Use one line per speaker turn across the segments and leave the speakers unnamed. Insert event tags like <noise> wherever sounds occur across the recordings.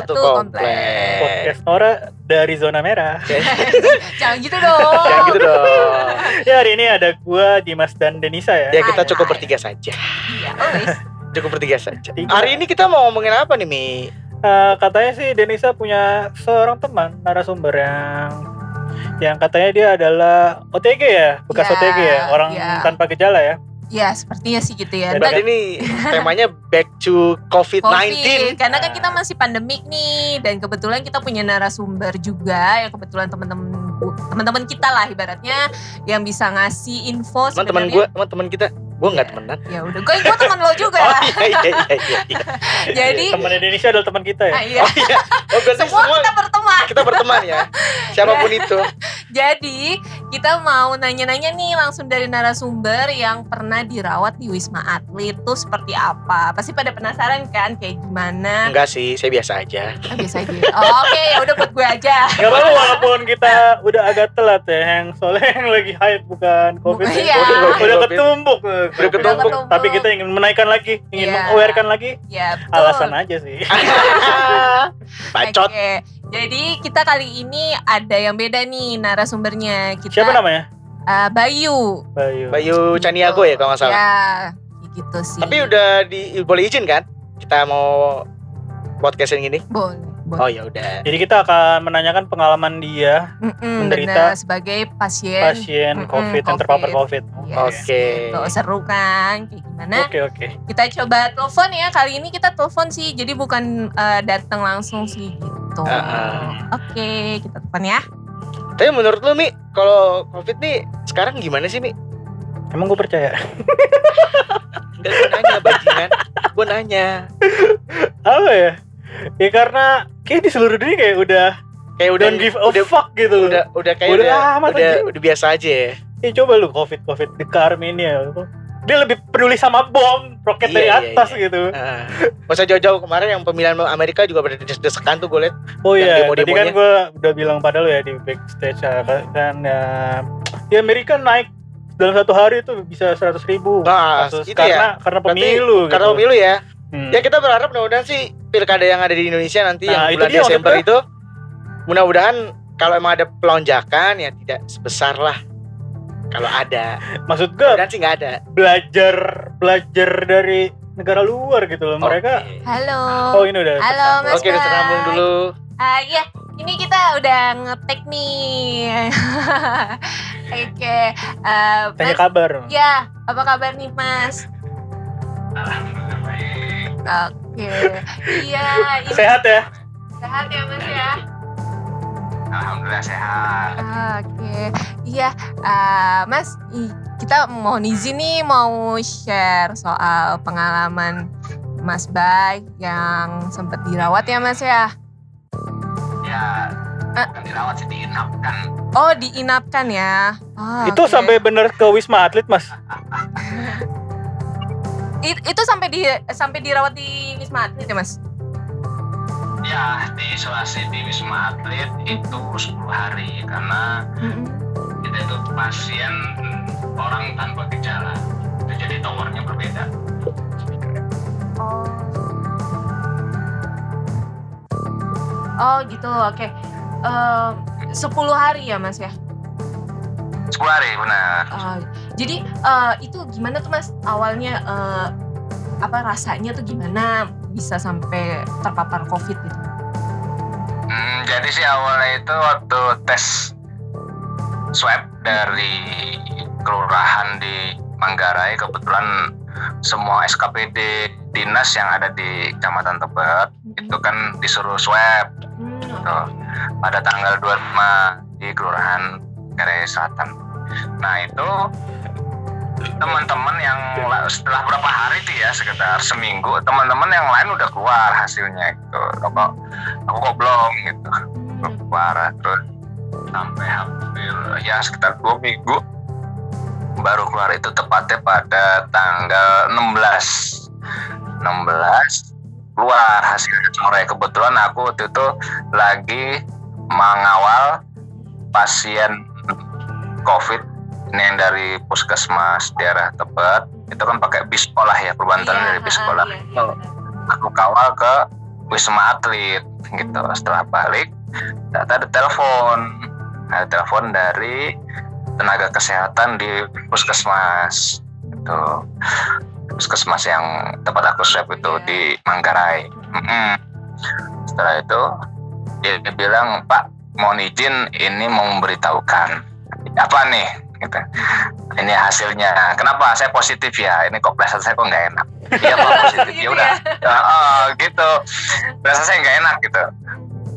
satu, Satu komplek.
komplek.
podcast Nora dari zona merah. <laughs>
Jangan gitu dong.
Ya gitu dong. <laughs>
ya hari ini ada gua, Dimas dan Denisa ya.
Ya kita cukup bertiga saja.
Iya. <laughs>
Cukup bertiga saja.
Tiga.
Hari ini kita mau ngomongin apa nih Mi?
Eh, katanya sih Denisa punya seorang teman narasumber yang yang katanya dia adalah OTG ya, bekas
Ya,
OTG ya, orang
ya.
tanpa gejala ya.
Ya, sepertinya sih gitu ya.
Ya,
Dan
ini temanya back to COVID-19.
COVID, karena kan kita masih pandemik nih dan kebetulan kita punya narasumber juga yang kebetulan teman-teman teman-teman kita lah ibaratnya yang bisa ngasih info
Teman-teman gue, teman-teman kita, gue nggak temenan.
Ya udah, gue gue teman lo juga.
Oh iya iya iya iya. iya. <laughs>
Jadi
Temannya Denisa adalah teman kita ya.
ah, iya,
Oh iya. Oh
semua
semua
kita berteman.
kita berteman ya. Siapa pun <laughs> itu.
Jadi kita mau nanya-nanya nih langsung dari narasumber yang pernah dirawat di Wisma Atlet tuh seperti apa? Pasti pada penasaran kan kayak gimana?
Enggak sih, saya biasa aja.
Ah, biasa aja. Oh, Oke, ya udah buat gue aja.
Gak apa-apa walaupun kita udah agak telat ya, yang soalnya yang lagi hype bukan COVID.
Bukan,
ya.
iya.
Udah, udah ketumbuk.
Udah.
Tapi kita ingin menaikkan lagi, ingin
Iya.
mengawarekan lagi.
Ya, betul.
Alasan aja sih. <laughs>
Bacot.
Oke. Jadi kita kali ini ada yang beda nih narasumbernya. Kita
Siapa namanya?
eh, Bayu.
Bayu.
Bayu Caniago ya kalau nggak salah.
Ya, gitu sih.
Tapi udah di boleh izin kan? Kita mau podcast yang gini.
boleh.
Oh ya udah.
Jadi kita akan menanyakan pengalaman dia
Mm-mm,
menderita
bener, sebagai pasien.
pasien
Mm-mm,
COVID yang terpapar COVID.
Yes,
Oke.
gitu. seru kan? Kayak gimana?
Oke oke.
Kita coba telepon ya. Kali ini kita telepon sih. Jadi bukan eh, datang langsung sih gitu.
Ah,
Oke, kita telepon ya.
Tapi menurut lu Mi, kalau COVID nih sekarang gimana sih Mi?
Emang gue percaya.
Enggak gue nanya bajingan. Gue nanya.
Apa ya? Ya karena kayak di seluruh dunia kayak udah
Kayak udah
don't give a
udah
fuck gitu.
udah udah kayak
Udah
udah
amat
udah,
aja.
udah biasa aja ya.
Ya coba lu COVID COVID di Armenia. Dia lebih peduli sama bom roket
Iya,
dari
iya,
atas
iya.
gitu.
Gak usah jauh-jauh kemarin yang pemilihan Amerika juga pada des-desekan tuh gue liat.
Oh iya, tadi
demo-demonya.
kan gue udah bilang pada lu ya di backstage ya, kan ya, di Amerika naik dalam satu hari itu bisa 100 ribu
Nah,
kasus
itu
karena karena
Berarti
pemilu
Karena
gitu.
pemilu ya.
Hmm.
Ya kita berharap mudah-mudahan sih pilkada yang ada di Indonesia nanti
Nah,
yang
itu
bulan
dia
Desember
maksud
itu mudah-mudahan kalau emang ada pelonjakan ya tidak sebesar lah. Kalau ada,
Maksud gue
mudah-mudahan sih nggak ada.
belajar belajar dari negara luar gitu loh mereka.
Oke.
Halo.
Oh ini udah.
Halo,
tersambung.
Mas
Oke, udah tersambung
Bay.
dulu.
Ah iya, ini kita udah ngetek nih. <laughs> Oke. eh,
Tanya
Mas,
kabar.
ya, apa kabar nih Mas? Oke. Iya, ini
Sehat ya?
sehat ya Mas ya.
Alhamdulillah sehat.
Oke. Iya, eh, Mas, kita mau izin nih mau share soal pengalaman Mas Bay yang sempat dirawat ya Mas ya.
Ya,
Eh.
kan dirawat sih diinapkan.
Oh, diinapkan ya. Oh,
Itu
oke.
sampai bener ke Wisma Atlet mas? <laughs>
It- itu sampai di sampai dirawat di Wisma Atlet ya Mas?
Ya, di isolasi di Wisma Atlet itu 10 hari karena kita itu pasien orang tanpa gejala. Jadi towernya berbeda.
Oh. Oh gitu, oke. Eh, 10 hari ya Mas ya?
10 hari benar.
Oh, jadi eh, itu gimana tuh Mas? Awalnya eh, apa rasanya tuh gimana? Bisa sampai terpapar COVID gitu?
Hmm, jadi sih awalnya itu waktu tes swab dari kelurahan di Manggarai kebetulan semua SKPD dinas yang ada di Kecamatan Tebet itu kan disuruh swab.
Hmm,
Tuh, pada tanggal 25 di Kelurahan Manggarai Selatan. Nah itu teman-teman yang la- setelah berapa hari tuh ya sekitar seminggu teman-teman yang lain udah keluar hasilnya gitu. Kok aku kok belum gitu
hmm,
keluar terus sampai hampir ya sekitar dua minggu baru keluar itu tepatnya pada tanggal 16 16 keluar hasilnya. Sore kebetulan aku waktu itu lagi mengawal pasien covid ini yang dari puskesmas daerah Tebet itu kan pakai bis sekolah ya perbantuan
Iya,
dari bis
ah,
sekolah.
iya, iya.
aku kawal ke wisma atlet gitu. Setelah balik ternyata ada telepon. Ada telepon dari tenaga kesehatan di puskesmas itu puskesmas yang tempat aku swab itu
Iya.
di Manggarai. Mm-mm. setelah itu dia, dia bilang Pak mohon izin ini mau memberitahukan apa nih? Gitu. ini hasilnya. Kenapa? Saya positif ya. Ini kok perasaan saya kok nggak enak? Iya Pak <laughs> positif. Ya
Gitu
udah. oh, gitu. Rasa saya nggak enak gitu.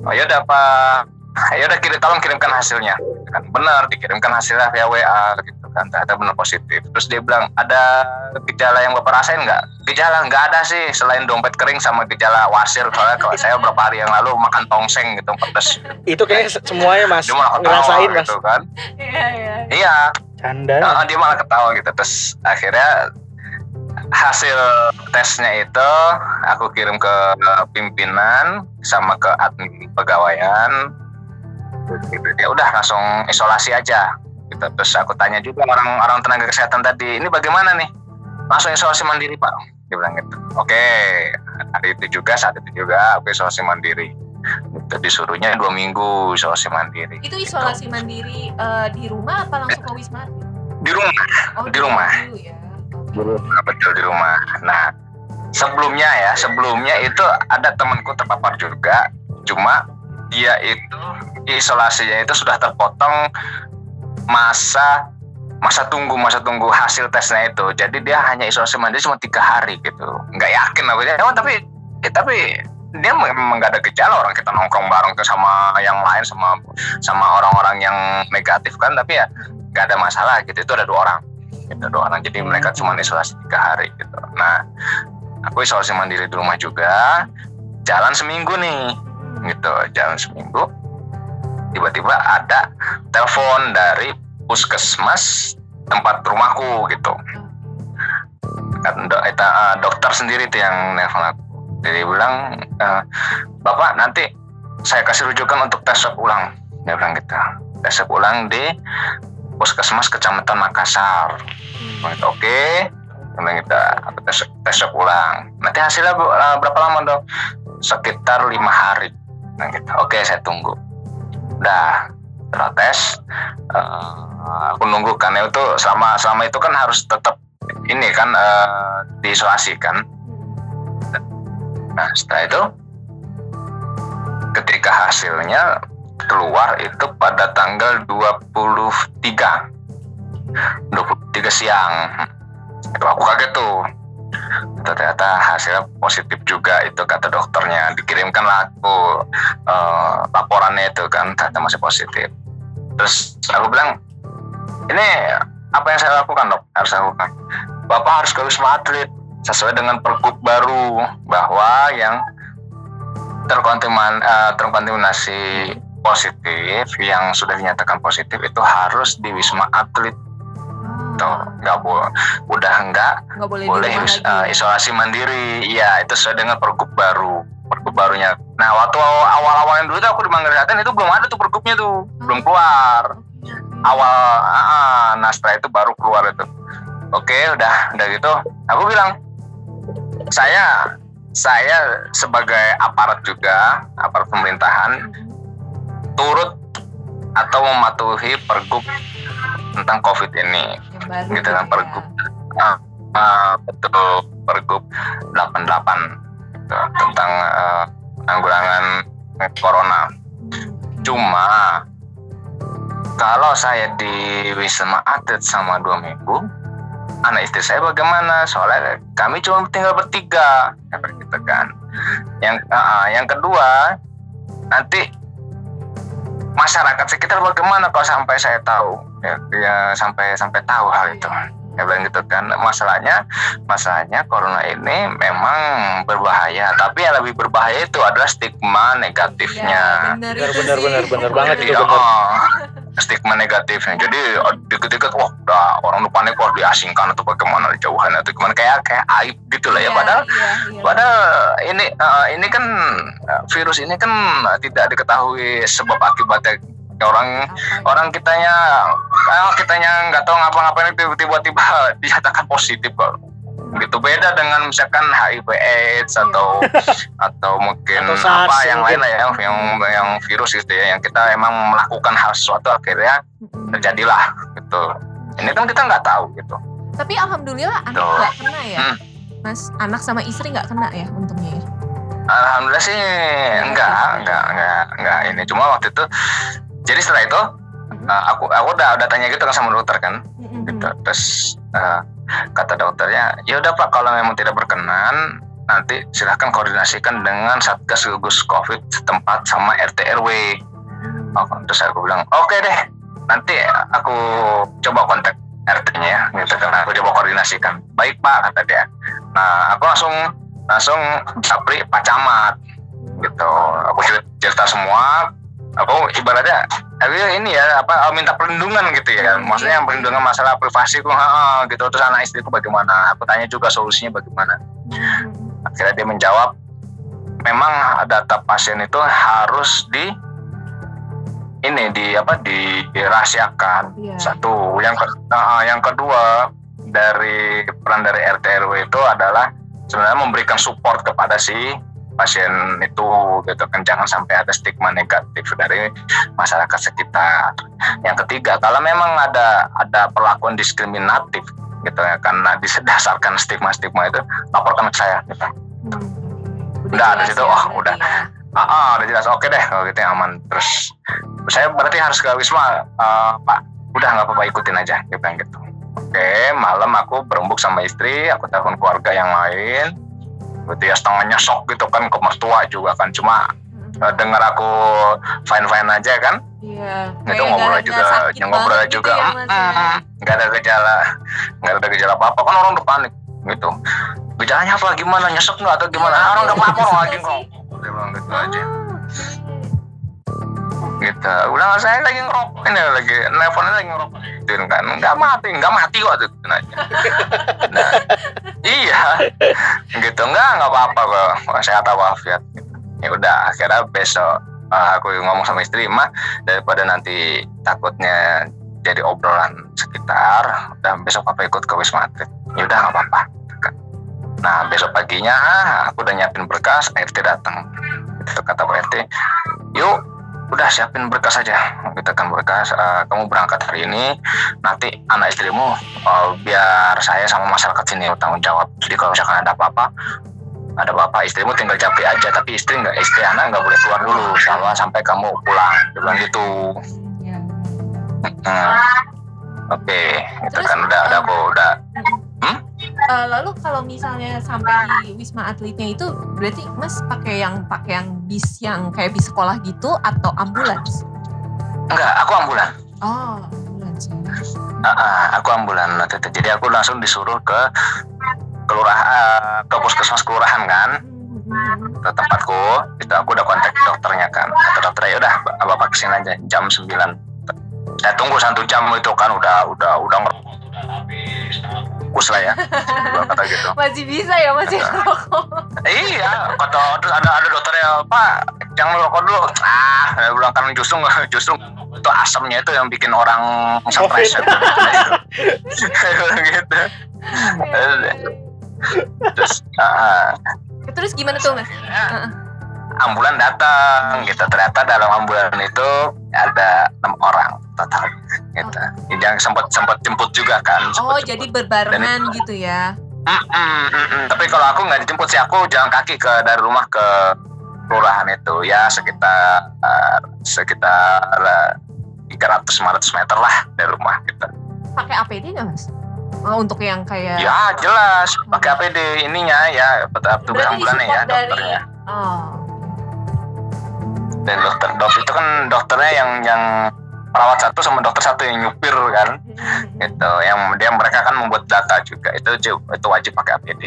Oh ya udah pak. Ya udah kirim tolong kirimkan hasilnya. Kan benar dikirimkan hasilnya via WA gitu kan ternyata benar positif. Terus dia bilang ada gejala yang bapak rasain nggak? Gejala nggak ada sih selain dompet kering sama gejala wasir. Soalnya kalau saya beberapa hari yang lalu makan tongseng gitu pedes.
Itu kayaknya se- semuanya mas
dia malah ketawa
ngerasain mas.
gitu kan.
Iya, iya.
iya.
Canda.
Nah, dia malah ketawa gitu. Terus akhirnya hasil tesnya itu aku kirim ke pimpinan sama ke admin pegawaian. Ya udah langsung isolasi aja gitu. Terus aku tanya juga orang-orang tenaga kesehatan tadi ini bagaimana nih? Langsung isolasi mandiri pak. Dia bilang gitu. Oke hari itu juga saat itu juga aku isolasi mandiri. Itu disuruhnya dua minggu isolasi mandiri.
Itu isolasi mandiri eh, di rumah apa langsung ke wisma
di rumah.
Oh,
Di rumah.
dulu ya.
Nah, betul di rumah. Nah, sebelumnya ya, sebelumnya itu ada temanku terpapar juga, cuma dia itu isolasinya itu sudah terpotong masa masa tunggu masa tunggu hasil tesnya itu. Jadi dia hanya isolasi mandiri cuma tiga hari gitu. Nggak yakin aku ya, tapi eh, tapi dia memang nggak ada gejala orang kita nongkrong bareng tuh sama yang lain sama sama orang-orang yang negatif kan. Tapi ya nggak ada masalah gitu. Itu ada dua orang. Gitu dua orang. Jadi mereka cuma isolasi tiga hari gitu. Nah aku isolasi mandiri di rumah juga. Jalan seminggu nih gitu. Jalan seminggu tiba-tiba ada telepon dari puskesmas tempat rumahku gitu. Do, eta, eh, dokter sendiri tuh yang nelfon aku. Jadi bilang eh, bapak nanti saya kasih rujukan untuk tes swab ulang. Dia bilang gitu. Tes swab ulang di puskesmas kecamatan Makassar. Gitu, oke. Bilang gitu, aku tes, tes swab ulang. Nanti hasilnya eh, berapa lama dong sekitar lima hari. Gitu, oke saya tunggu udah setelah tes eh, aku nunggu kan itu selama selama itu kan harus tetap ini kan eh, diisolasi kan Nah, setelah itu ketika hasilnya keluar itu pada tanggal 23 23 siang. Itu aku kaget tuh. Ternyata hasilnya positif juga itu kata dokternya. Dikirimkan aku eh, laporannya itu kan ternyata masih positif. Terus aku bilang, ini apa yang saya lakukan dok? Harus saya lakukan. Bapak harus ke Wisma Atlet sesuai dengan pergub baru bahwa yang terkontamin, eh, terkontaminasi positif yang sudah dinyatakan positif itu harus di wisma atlet tuh nggak boleh udah nggak
Nggak boleh,
is-
lagi
eh,
ya.
isolasi mandiri. Iya itu sesuai dengan pergub baru pergub barunya. Nah waktu awal-awal yang dulu tuh aku di Manggarai itu belum ada tuh pergubnya tuh. Belum keluar. awal ah, nah setelah itu baru keluar itu. Oke udah udah gitu. Aku bilang saya saya sebagai aparat juga aparat pemerintahan turut atau mematuhi pergub tentang covid ini.
Baru
gitu kan
ya.
pergub. Ah, ah, betul pergub 88 gitu, tentang penanggulangan corona. Cuma kalau saya di wisma atlet sama dua minggu anak istri saya bagaimana? Soalnya kami cuma tinggal bertiga gitu kan. Yang ah, yang kedua nanti masyarakat sekitar bagaimana kalau sampai saya tahu? Ya, ya sampai sampai tahu hal itu. Ya bilang gitu kan masalahnya masalahnya corona ini memang berbahaya. Tapi yang lebih berbahaya itu adalah stigma negatifnya.
Benar
Benar, benar, benar, benar banget
Jadi,
itu benar.
oh, stigma negatifnya. Jadi oh, dikit-dikit wah udah orang udah panik wah diasingkan atau bagaimana dijauhan atau gimana. Kayak kayak aib gitu lah ya.
Iya,
padahal
iya, iya.
Padahal ini eh, ini kan eh, virus ini kan tidak diketahui sebab akibatnya. Orang
Apa?
orang kitanya eh, kitanya nggak tahu ngapa-ngapain tiba-tiba <laughs> dinyatakan positif kok gitu beda dengan misalkan HIV AIDS atau <laughs> atau mungkin
Atau SARS
apa yang lain
mungkin.
lah ya yang yang virus gitu ya yang kita emang melakukan hal sesuatu akhirnya terjadilah gitu. Ini kan kita nggak tahu gitu.
Tapi alhamdulillah anak nggak kena ya.
Hmm.
Mas, anak sama istri nggak kena ya untungnya ya.
Alhamdulillah sih enggak, enggak, enggak, enggak ini. Cuma waktu itu jadi setelah itu uh, aku aku udah udah tanya gitu kan sama dokter kan gitu. Terus uh, kata dokternya ya udah pak kalau memang tidak berkenan nanti silahkan koordinasikan dengan satgas gugus covid setempat sama rt rw oh, terus aku bilang oke deh nanti aku coba kontak rt-nya ya gitu kan aku coba koordinasikan. Baik pak kata dia. Nah aku langsung langsung sapri pak camat gitu. Aku cerita semua aku ibaratnya ini ya apa minta perlindungan gitu ya kan. Maksudnya perlindungan masalah privasi ku ha, gitu. Terus anak istriku bagaimana? Aku tanya juga solusinya bagaimana.
Mm-mm.
akhirnya dia menjawab memang data pasien itu harus di ini di apa di dirahasiakan.
Iya.
satu. Yang ke- nah, yang kedua dari peran dari RT RW itu adalah sebenarnya memberikan support kepada si pasien itu gitu kan jangan sampai ada stigma negatif dari masyarakat sekitar. Yang ketiga kalau memang ada ada perlakuan diskriminatif gitu ya karena didasarkan stigma-stigma itu laporkan ke saya gitu.
Hmm.
Udah, ada situ,
ya berarti
udah.
ya.
Ah, ah, udah jelas oke deh kalau gitu aman. Terus saya berarti harus ke Wisma, eh, Pak. Udah nggak apa-apa ikutin aja, bilang gitu. Oke, malam aku berembuk sama istri, aku telepon keluarga yang lain. Gitu ya setengahnya shock gitu kan ke mertua juga kan. Cuma eh, dengar aku fine fine aja kan.
Iya.
Itu
kayak
ngobrol
nggak-
juga,
nggak
ngobrol juga.
Gitu ya, ya.
"Mm, nggak ada gejala, nggak ada gejala apa apa kan orang udah panik gitu. Gejalanya apa gimana nyesek nggak atau gimana?
Iya,
orang udah
iya,
lapor
iya
lagi
sih.
kok. Dia bilang gitu
Oh,
aja. Gitu. Udah saya lagi ngerokok ini lagi nelfonnya lagi ngerokok gituin kan. Nggak mati nggak mati kok gitu aja nah, iya. Gitu nggak nggak apa-apa kok. Sehat walafiat gitu. ya udah akhirnya besok uh, aku ngomong sama istri mah daripada nanti takutnya jadi obrolan sekitar dan besok papa ikut ke wisma atlet. Ya udah nggak apa-apa. Nah besok paginya aku udah nyiapin berkas RT datang. Itu kata Pak RT yuk udah siapin berkas aja. Kita kan berkas eh, kamu berangkat hari ini. Nanti anak istrimu eh, biar saya sama masyarakat sini tanggung jawab. Jadi kalau misalkan ada apa-apa ada apa-apa istrimu tinggal japri aja. Tapi istri nggak istri anak nggak boleh keluar dulu. Sama sampai kamu pulang. Dia bilang gitu.
Iya.
Hmm. oke itu
Terus,
kan. Udah udah aku udah
Eh, lalu kalau misalnya sampai di wisma atletnya itu berarti mas pakai yang pakai yang bis yang kayak bis sekolah gitu atau ambulans?
enggak aku ambulan.
Oh, ambulans.
Ah, ah, aku ambulan jadi aku langsung disuruh ke kelurahan ke puskesmas kelurahan kan?
Hmm,
ke tempatku. Itu aku udah kontak dokternya kan? Kata dokter ya udah bapak ke sini aja jam 9 saya tunggu satu jam itu kan udah udah udah ngerokok bungkus lah ya. Kata gitu.
Masih bisa ya masih rokok.
iya. Kata terus ada ada dokternya pak jangan rokok dulu. Ah saya bilang kan justru justru itu asamnya itu yang bikin orang stres bilang gitu. Gitu <laughs> terus ah,
Terus gimana tuh mas?
Ambulan datang gitu ternyata dalam ambulan itu ada enam orang total gitu yang sempat sempat jemput juga kan
Oh
sempet
jadi
jemput.
berbarengan gitu ya?
Mm-mm, mm-mm. tapi kalau aku nggak dijemput sih aku jalan kaki ke dari rumah ke kelurahan itu ya sekitar eh, sekitar eh, 300-500 meter lah dari rumah gitu.
Pakai APD nggak mas? Oh, untuk yang kayak
Ya jelas pakai APD ininya ya petugas
Berarti
ambulannya ya
disupport dari-
dokternya.
oh
dan dokter dok itu kan dokternya yang yang perawat satu sama dokter satu yang nyupir kan
Hmm.
gitu yang dia mereka kan membuat data juga itu itu wajib pakai APD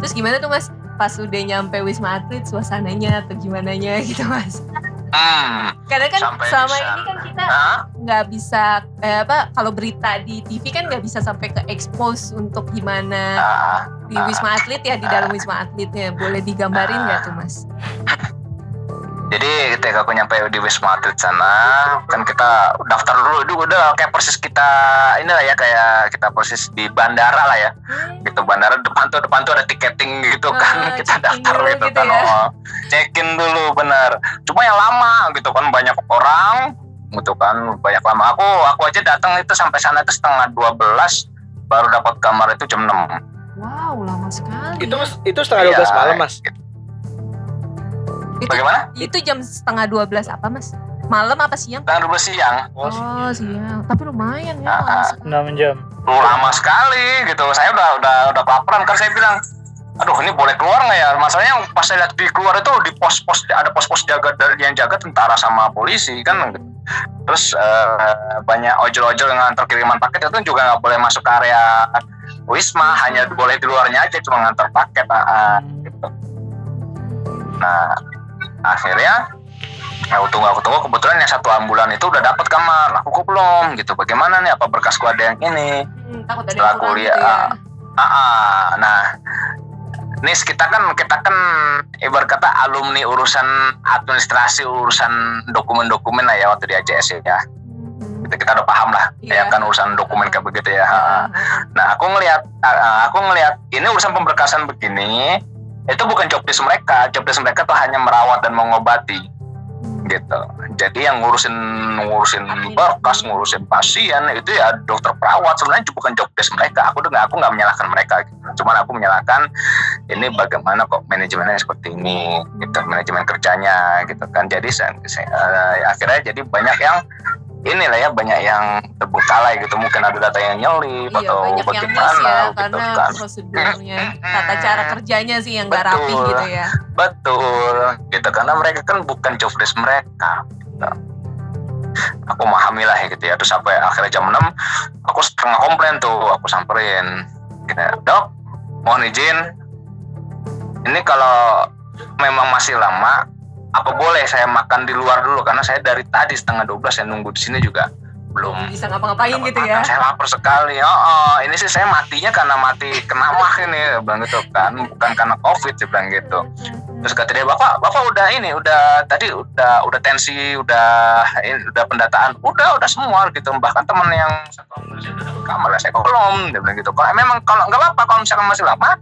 Terus gimana tuh mas? Pas udah nyampe Wisma Atlet suasananya atau gimana gitu mas?
Hmm
Karena kan
Sampai
selama
bisa.
ini kan kita nggak bisa eh, apa kalau berita di TV kan nggak bisa sampai ke expose untuk gimana
Ah,
di Wisma Atlet ya di dalam Wisma Atletnya boleh digambarin nggak tuh mas? <laughs>
jadi ketika aku nyampe di Wisma Atlet sana kan kita daftar dulu itu udah kayak persis kita inilah ya kayak kita persis di bandara lah ya gitu bandara depan tuh depan tuh ada tiketing gitu kan
Ah, <laughs>
kita
check-in
daftar
dulu
gitu,
gitu
kan
ya.
oh, check in dulu bener cuma yang lama gitu kan banyak orang gitu kan banyak lama aku aku aja datang itu sampai sana itu setengah 12 baru dapat kamar itu jam 6
Wow lama sekali.
Itu
ya.
itu setengah 12
Iya,
malam mas.
gitu.
Itu,
bagaimana
itu jam setengah 12 apa mas? Malam apa siang?
setengah 12 siang
Oh,
Oh siang. Tapi lumayan ya.
Ah,
lama
ah.
sekali.
6 jam.
Lu lama sekali gitu saya udah udah udah kelaparan kan saya bilang aduh ini boleh keluar nggak ya masalahnya pas saya lihat di keluar itu di pos-pos ada pos-pos jaga yang jaga tentara sama polisi kan terus eh, banyak ojol-ojol yang ngantar kiriman paket itu juga nggak boleh masuk ke area wisma hanya boleh di luarnya aja cuma ngantar paket ah, gitu nah akhirnya aku tunggu aku tunggu kebetulan yang satu ambulan itu udah dapat kamar aku kok belum gitu bagaimana nih apa berkasku ada yang ini
Hmm,
Setelah
kurang
kuliah,
gitu ya.
Ah, ah, nah, Nis kita kan kita kan ibarat kata alumni urusan administrasi urusan dokumen-dokumen lah ya waktu di AJS ya.
Hmm.
Kita, kita udah paham lah
Iya.
ya kan urusan dokumen kayak begitu ya. Ah, ah.
Ah,
Nah aku ngelihat ah, ah, aku ngelihat ini urusan pemberkasan begini itu bukan job desk mereka, job desk mereka tuh hanya merawat dan mengobati gitu. Jadi yang ngurusin ngurusin berkas, ngurusin pasien itu ya dokter perawat sebenarnya itu bukan job desk mereka. Aku dengar aku nggak menyalahkan mereka, gitu. cuman aku menyalahkan ini bagaimana kok manajemennya seperti ini, gitu manajemen kerjanya, gitu kan. Jadi saya, saya- eh, akhirnya jadi banyak yang inilah ya banyak yang terbengkalai gitu mungkin ada data yang nyelip
Iya
atau
banyak yang miss
bagaimana
ya
gitu
karena
kan
prosedurnya tata cara kerjanya sih yang nggak rapi gitu ya.
Betul, gitu karena mereka kan bukan job desk mereka. gitu. Aku memahami lah ya gitu ya. Terus sampai akhirnya jam 6 aku setengah komplain tuh, aku samperin. Gitu, Dok, mohon izin. Ini kalau memang masih lama, apa boleh saya makan di luar dulu karena saya dari tadi setengah 12 saya nunggu di sini juga belum
Bisa ngapa-ngapain gitu
makan.
ya.
Saya lapar sekali. Oh, oh, ini sih saya matinya karena mati kena mah ini, bilang gitu kan, bukan karena covid, dia bilang gitu. Terus kata dia, bapak, bapak udah ini, udah tadi udah udah tensi, udah ini, udah pendataan, udah udah semua gitu. Bahkan teman yang satu kamar saya kok belum, dia bilang gitu. Kalau memang kalau nggak apa, kalau misalkan masih lama,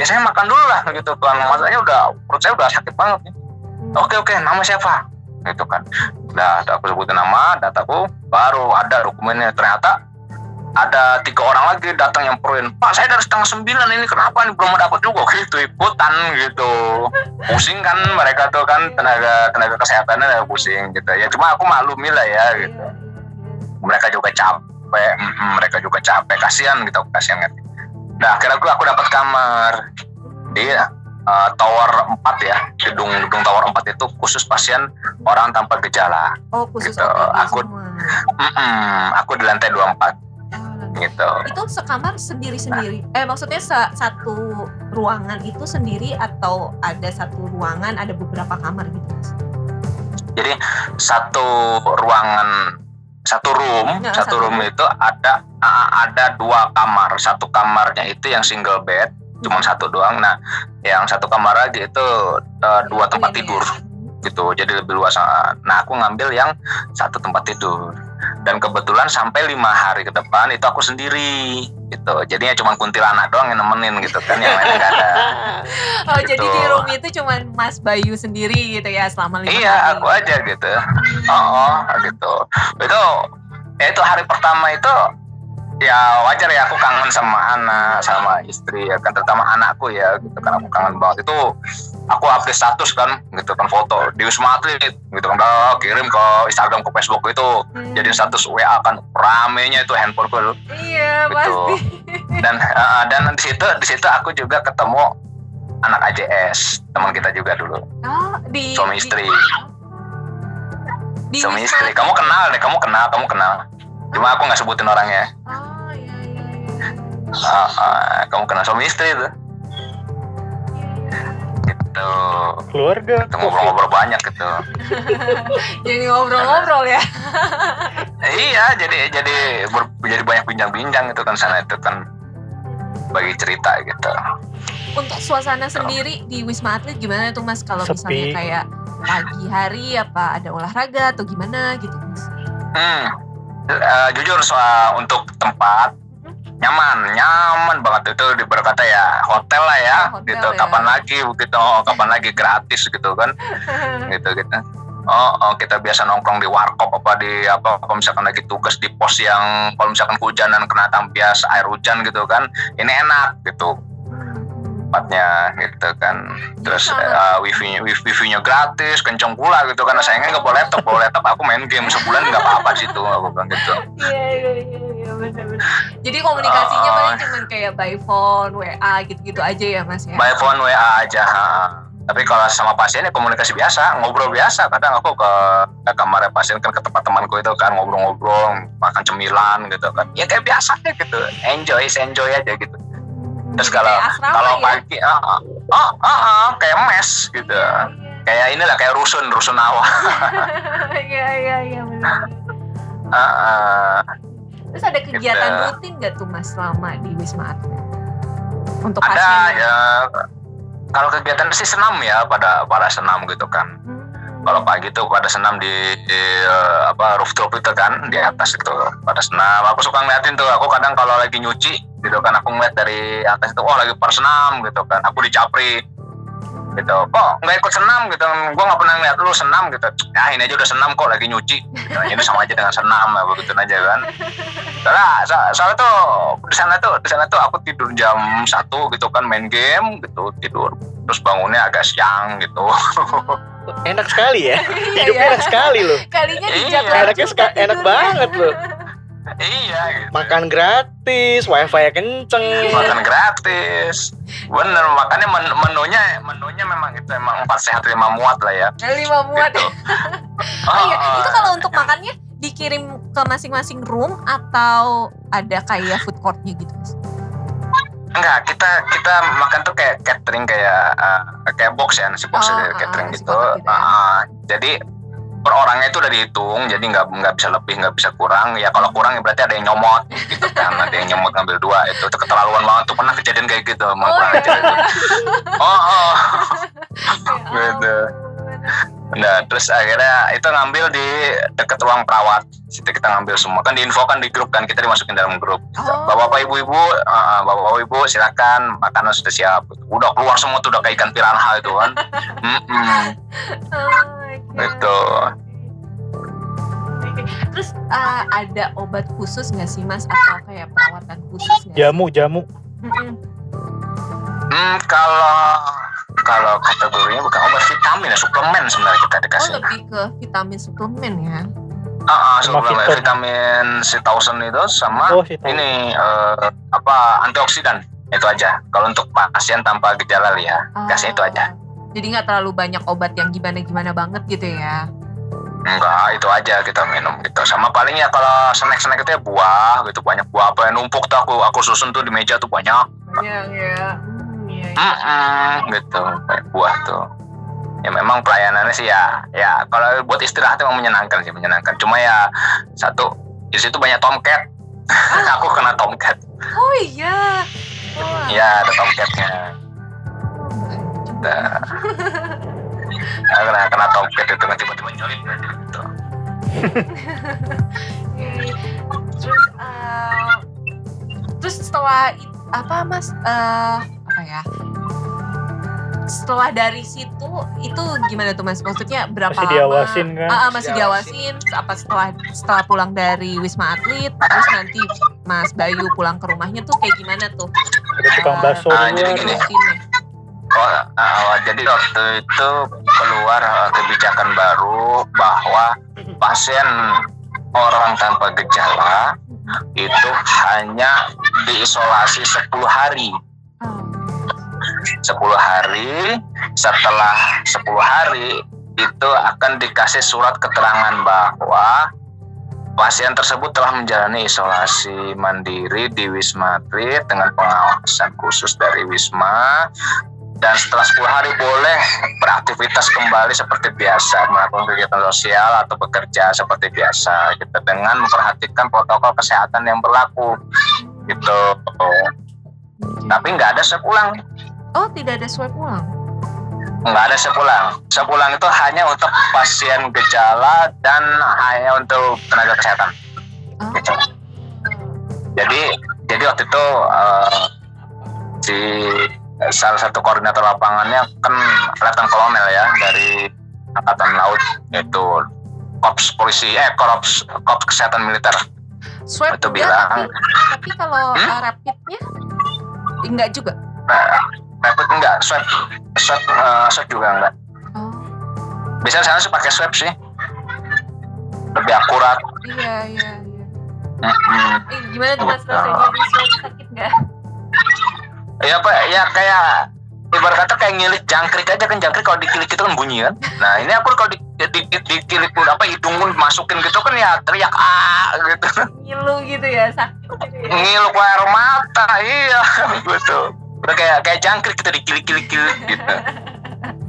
ya saya makan dulu lah gitu kan. Masalahnya udah perut saya udah sakit banget. nih. Oke oke, nama siapa? Gitu kan. Nah, aku sebutin nama, dataku, baru ada dokumennya. Ternyata ada tiga orang lagi datang yang peruin pak saya dari setengah sembilan ini kenapa nih belum dapat juga? Gitu ikutan gitu. Pusing kan mereka tuh kan tenaga tenaga kesehatannya udah pusing gitu. Ya cuma aku maklumi lah ya gitu. Mereka juga capek mereka juga capek. Kasihan gitu kasihan kan nah akhirnya aku aku dapat kamar. Di eh, tower 4 ya gedung gedung tower 4 itu khusus pasien orang tanpa gejala
Oh khusus
Gitu, aku-
semua.
Mm-mm, aku di lantai 24
Oh,
gitu
Itu sekamar sendiri-sendiri. Eh maksudnya sa- satu ruangan itu sendiri atau ada satu ruangan ada beberapa kamar gitu?
Jadi satu ruangan satu room, satu
satu
room itu ada ah, ada dua kamar. Satu kamarnya itu yang single bed, cuma satu doang. Nah, yang satu kamar lagi itu eh, dua tempat
Ini ya.
tidur gitu. Jadi lebih luas. Ah, Nah, aku ngambil yang satu tempat tidur. Dan kebetulan sampai lima hari ke depan itu aku sendiri gitu. Jadinya cuma kuntilanak doang yang nemenin gitu kan, yang lainnya nggak ada. <laughs>
Oh
Gitu.
jadi di room itu cuman Mas Bayu sendiri gitu ya selama lima
Iya,
hari.
aku aja gitu. Oh, oh gitu. Itu ya itu hari pertama itu ya wajar ya aku kangen sama anak, sama istri ya kan terutama anakku ya gitu kan aku kangen banget itu aku update status kan gitu kan foto di Wisma Atlet gitu kan Dah, kirim ke Instagram ke Facebook itu
Hmm.
jadi status WA kan ramenya itu handphoneku
Iya
Gitu.
pasti.
dan eh, dan di situ di situ aku juga ketemu anak AJS teman kita juga dulu
Oh di
Suami
di-
istri.
Di
suami
Wisma
istri. Kamu kenal deh, kamu kenal, kamu kenal. Cuma aku nggak sebutin orangnya.
Oh iya iya
ah, kamu kenal suami istri itu. Gitu.
Keluarga.
Kita ngobrol-ngobrol banyak gitu. <laughs>
Jadi ngobrol-ngobrol ya. <laughs>
iya, jadi jadi ber- jadi banyak bincang-bincang gitu kan sana itu kan bagi cerita gitu.
Untuk suasana sendiri di Wisma Atlet gimana tuh Mas kalau
Sepi.
misalnya kayak pagi hari apa ada olahraga atau gimana gitu Mas?
Hmm. Eh, jujur soal untuk tempat nyaman, nyaman banget itu diberkata ya hotel lah ya,
Oh, hotel
gitu.
ya.
Kapan lagi begitu, oh, kapan lagi gratis gitu kan, <laughs> gitu gitu. Oh, oh, kita biasa nongkrong di warkop apa di apa kalau misalkan lagi tugas di pos yang kalau misalkan kehujanan kena tampias air hujan gitu kan, ini enak gitu tempatnya gitu kan. Terus
Jadi
eh, wifi wifi-nya gratis, kenceng pula gitu kan. Sayangnya nggak bawa laptop, bawa laptop aku main game sebulan nggak apa-apa sih tuh aku bilang gitu.
Iya iya iya iya benar-benar. Jadi komunikasinya
Oh.
paling cuma kayak by phone, WA gitu-gitu aja ya Mas ya.
by phone WA aja ha. tapi kalau sama pasien ya komunikasi biasa ngobrol biasa kadang aku ke, ke kamar pasien kan ke tempat temanku itu kan ngobrol-ngobrol makan cemilan gitu kan ya kayak biasa gitu enjoy enjoy aja gitu terus kalau kalau
ya.
pagi ah, ah, ah, ah, kayak mes gitu kayak inilah kayak rusun rusun awal <laughs>
Iya iya iya benar.
Ah, ah.
Terus ada kegiatan
Gitu.
rutin gak tuh Mas selama di Wisma Atlet? Untuk
ada
pasien.
ya kalau kegiatan sih senam ya pada pada senam gitu kan
Hmm.
kalau pagi tuh pada senam di, di, eh, apa rooftop itu kan di atas itu pada senam aku suka ngeliatin tuh aku kadang kalau lagi nyuci gitu kan. Aku ngeliat dari atas itu oh lagi pada senam gitu kan. Aku dicapri gitu. Kok nggak ikut senam? gitu. Gua nggak pernah ngeliat lu senam gitu. Ya ini aja udah senam kok lagi nyuci. Gitu. ini sama aja dengan senam ya begitu aja kan. Soalnya so- soalnya tuh di sana tuh di sana tuh aku tidur jam satu gitu kan main game gitu tidur. Terus bangunnya agak siang gitu.
Enak sekali ya.
Iya,
Hidupnya
iya.
enak sekali loh.
Kalinya di
Iya,
enaknya enak banget loh.
Iya gitu
Makan gratis, wifi kenceng.
makan gratis bener makanya men- menunya menunya memang itu emang empat sehat lima muat lah ya
Lima muat.
gitu. <laughs>
Oh iya, itu kalau untuk
ya.
makannya dikirim ke masing-masing room atau ada kayak food courtnya gitu Mas?
enggak kita kita makan tuh kayak catering kayak eh, kayak box ya nasi box
Oh,
ya,
ah,
catering
nasi
gitu
kotak gitu ya.
Ah, jadi per orangnya itu udah dihitung jadi nggak nggak bisa lebih nggak bisa kurang ya kalau kurang ya berarti ada yang nyomot gitu kan <laughs> ada yang nyomot ngambil dua itu tuh keterlaluan banget tuh pernah kejadian kayak gitu emang
Oh,
kurang
iya.
itu. oh, oh. <laughs> Gitu. Nah, terus akhirnya itu ngambil di deket ruang perawat. Situ kita ngambil semua. Kan diinfokan di grup kan, kita dimasukin dalam grup.
Oh.
Bapak-bapak, ibu-ibu, uh, bapak-bapak, ibu silakan makanan sudah siap. Udah keluar semua tuh udah kayak ikan piranha itu kan. <laughs> Mm-mm.
Oh, Oke. Terus uh, ada obat khusus nggak sih mas atau kayak perawatan khusus nggak? sih?
Jamu, jamu.
Mm-mm.
Hmm, kalau kalau kategorinya bukan obat vitamin ya, suplemen sebenarnya kita
Oh
dikasih.
lebih ke vitamin suplemen ya?
Ah, ah,
Sama
suplemen vitamin thousand itu sama
Oh,
ini eh, apa antioksidan itu aja. Kalau untuk pasien tanpa gejala ya, kasih itu aja.
Oh. Jadi nggak terlalu banyak obat yang gimana-gimana banget gitu ya?
Enggak, itu aja kita minum gitu. Sama paling ya kalau snack-snack itu ya buah gitu banyak buah apa yang numpuk tuh aku aku susun tuh di meja tuh banyak.
Banyak ya. Hmm, iya, iya.
Mm-mm, gitu kayak buah tuh. Ya memang pelayanannya sih ya ya kalau buat istirahat emang menyenangkan sih menyenangkan. Cuma ya satu di situ banyak tomcat. <laughs> aku kena tomcat.
Oh iya. Oh,
Ya ada tomcatnya. Nah, aku kena kena tomcat itu kan tiba-tiba nyolip gitu.
iya, iya. Terus, uh, terus setelah apa mas? uh, apa ya? Setelah dari situ itu gimana tuh mas? Maksudnya berapa
Masih
lama?
diawasin kan?
Ah, ah, masih diawasin. Apa setelah setelah pulang dari wisma atlet, terus nanti Mas Bayu pulang ke rumahnya tuh kayak gimana tuh?
Ada tukang bakso
Ah,
di
jadi gini. Oh, uh, jadi waktu itu keluar uh, kebijakan baru bahwa pasien orang tanpa gejala itu hanya diisolasi 10 hari.
Oh.
10 hari setelah 10 hari itu akan dikasih surat keterangan bahwa pasien tersebut telah menjalani isolasi mandiri di Wisma Atlet dengan pengawasan khusus dari Wisma dan setelah 10 hari boleh beraktivitas kembali seperti biasa melakukan kegiatan sosial atau bekerja seperti biasa gitu dengan memperhatikan protokol kesehatan yang berlaku gitu tapi nggak ada swab ulang
Oh, tidak ada swab ulang.
nggak ada sepulang sepulang itu hanya untuk pasien gejala dan hanya untuk tenaga kesehatan
Oh.
gitu. jadi jadi waktu itu eh, si salah satu koordinator lapangannya kan Letnan Kolonel ya dari Angkatan Laut yaitu Korps Polisi eh Korps Korps Kesehatan Militer
Swab
itu
enggak,
bilang
tapi, tapi kalau
Hmm?
uh, rapidnya enggak juga.
eh, rapid enggak swab swab eh, swab juga enggak
Oh,
biasanya sana sih pakai swab sih lebih akurat
iya iya iya.
Mm-mm.
Eh, gimana tuh mas rasanya di swab sakit nggak?
Ya apa ya kayak ibarat kata kayak ngilik jangkrik aja kan jangkrik kalau dikilik itu kan bunyi kan nah ini aku kalau di, di, di, dikilik apa hidung pun masukin gitu kan ya teriak ah gitu
Ngilu gitu ya sakit gitu ya.
ngiluk air mata iya gitu udah kayak kayak jangkrik kita dikilik-kilik gitu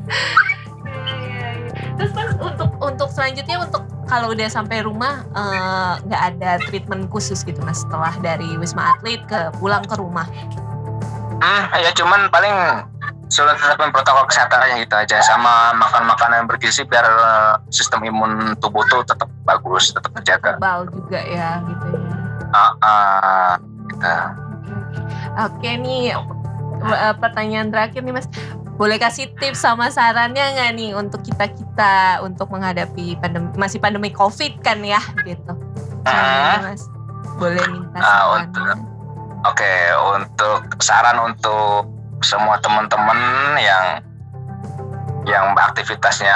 Iya, iya, iya. Terus mas untuk untuk selanjutnya untuk kalau udah sampai rumah eh, nggak ada treatment khusus gitu mas setelah dari wisma atlet ke pulang ke rumah.
Hmm, ya cuman paling sudah tetapin protokol kesehatan aja gitu aja sama makan makanan yang bergizi biar eh, sistem imun tubuh tuh tetap bagus tetap terjaga
Bal juga ya gitu ya.
ah ah, gitu.
Oke nih eh, pertanyaan terakhir nih mas, boleh kasih tips sama sarannya nggak nih untuk kita kita untuk menghadapi pandemi masih pandemi covid kan ya gitu. Gimana, mas, boleh minta
Ah,
saran?
untuk- Oke, untuk saran untuk semua teman-teman yang yang aktivitasnya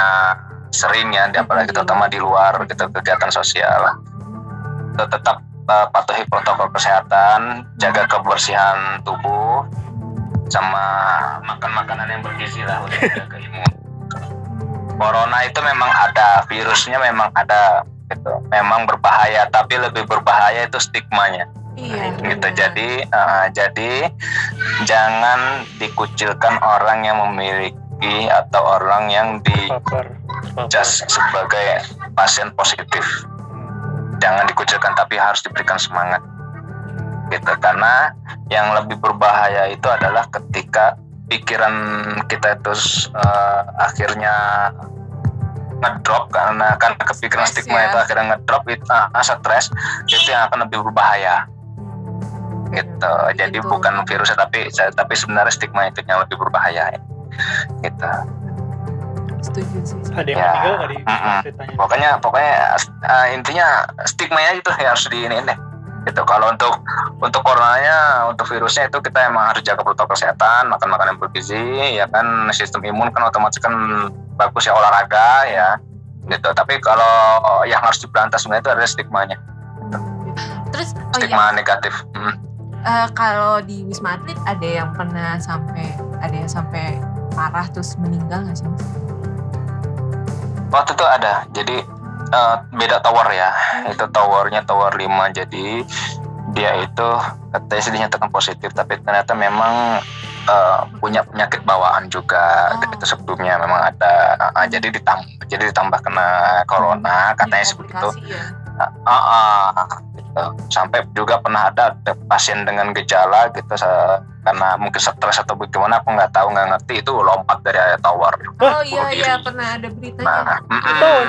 sering ya, apalagi terutama di luar gitu kegiatan sosial, tetap eh, patuhi protokol kesehatan, jaga kebersihan tubuh, sama makan makanan yang bergizi lah untuk <laughs> jaga imun. Corona itu memang ada, virusnya memang ada, gitu. Memang berbahaya, tapi lebih berbahaya itu stigmanya
Iya.
gitu
benar.
jadi uh, jadi jangan dikucilkan orang yang memiliki atau orang yang.
Papar.
dijudge sebagai pasien positif jangan dikucilkan tapi harus diberikan semangat gitu karena yang lebih berbahaya itu adalah ketika pikiran kita itu uh, akhirnya ngedrop karena kan kepikiran
Stres
stigma
ya.
itu akhirnya ngedrop itu uh, stres itu yang akan lebih berbahaya gitu jadi
Gitu.
bukan virusnya tapi tapi sebenarnya stigma itu yang lebih berbahaya gitu
Setuju sih.
Ada yang
Ya.
meninggal nggak di
Mm-mm.
ceritanya?
pokoknya pokoknya uh, intinya stigmanya itu yang harus di ini deh gitu kalau untuk untuk coronanya untuk virusnya itu kita emang harus jaga protokol kesehatan makan makanan yang bergizi ya kan sistem imun kan otomatis kan bagus ya olahraga ya gitu tapi kalau yang harus diberantas sebenarnya itu adalah stigmanya
Terus oh iya,
stigma negatif Hmm.
Eh, kalau di wisma atlet ada yang pernah sampai ada yang sampai parah terus meninggal nggak sih mas?
Waktu itu ada, jadi eh, beda tower ya. Itu towernya tower 5 jadi dia itu katanya sih dinyatakan positif tapi ternyata memang eh, punya penyakit bawaan juga
Oh.
gitu sebelumnya memang ada Ah, jadi ditambah jadi ditambah kena corona katanya
Di
seperti itu
ya?
Ah, ah, gitu. Sampai juga pernah ada pasien dengan gejala gitu karena mungkin stres atau bagaimana aku nggak tahu nggak ngerti. Itu lompat dari tower
Oh iya iya pernah ada beritanya.
Nah.
Betul.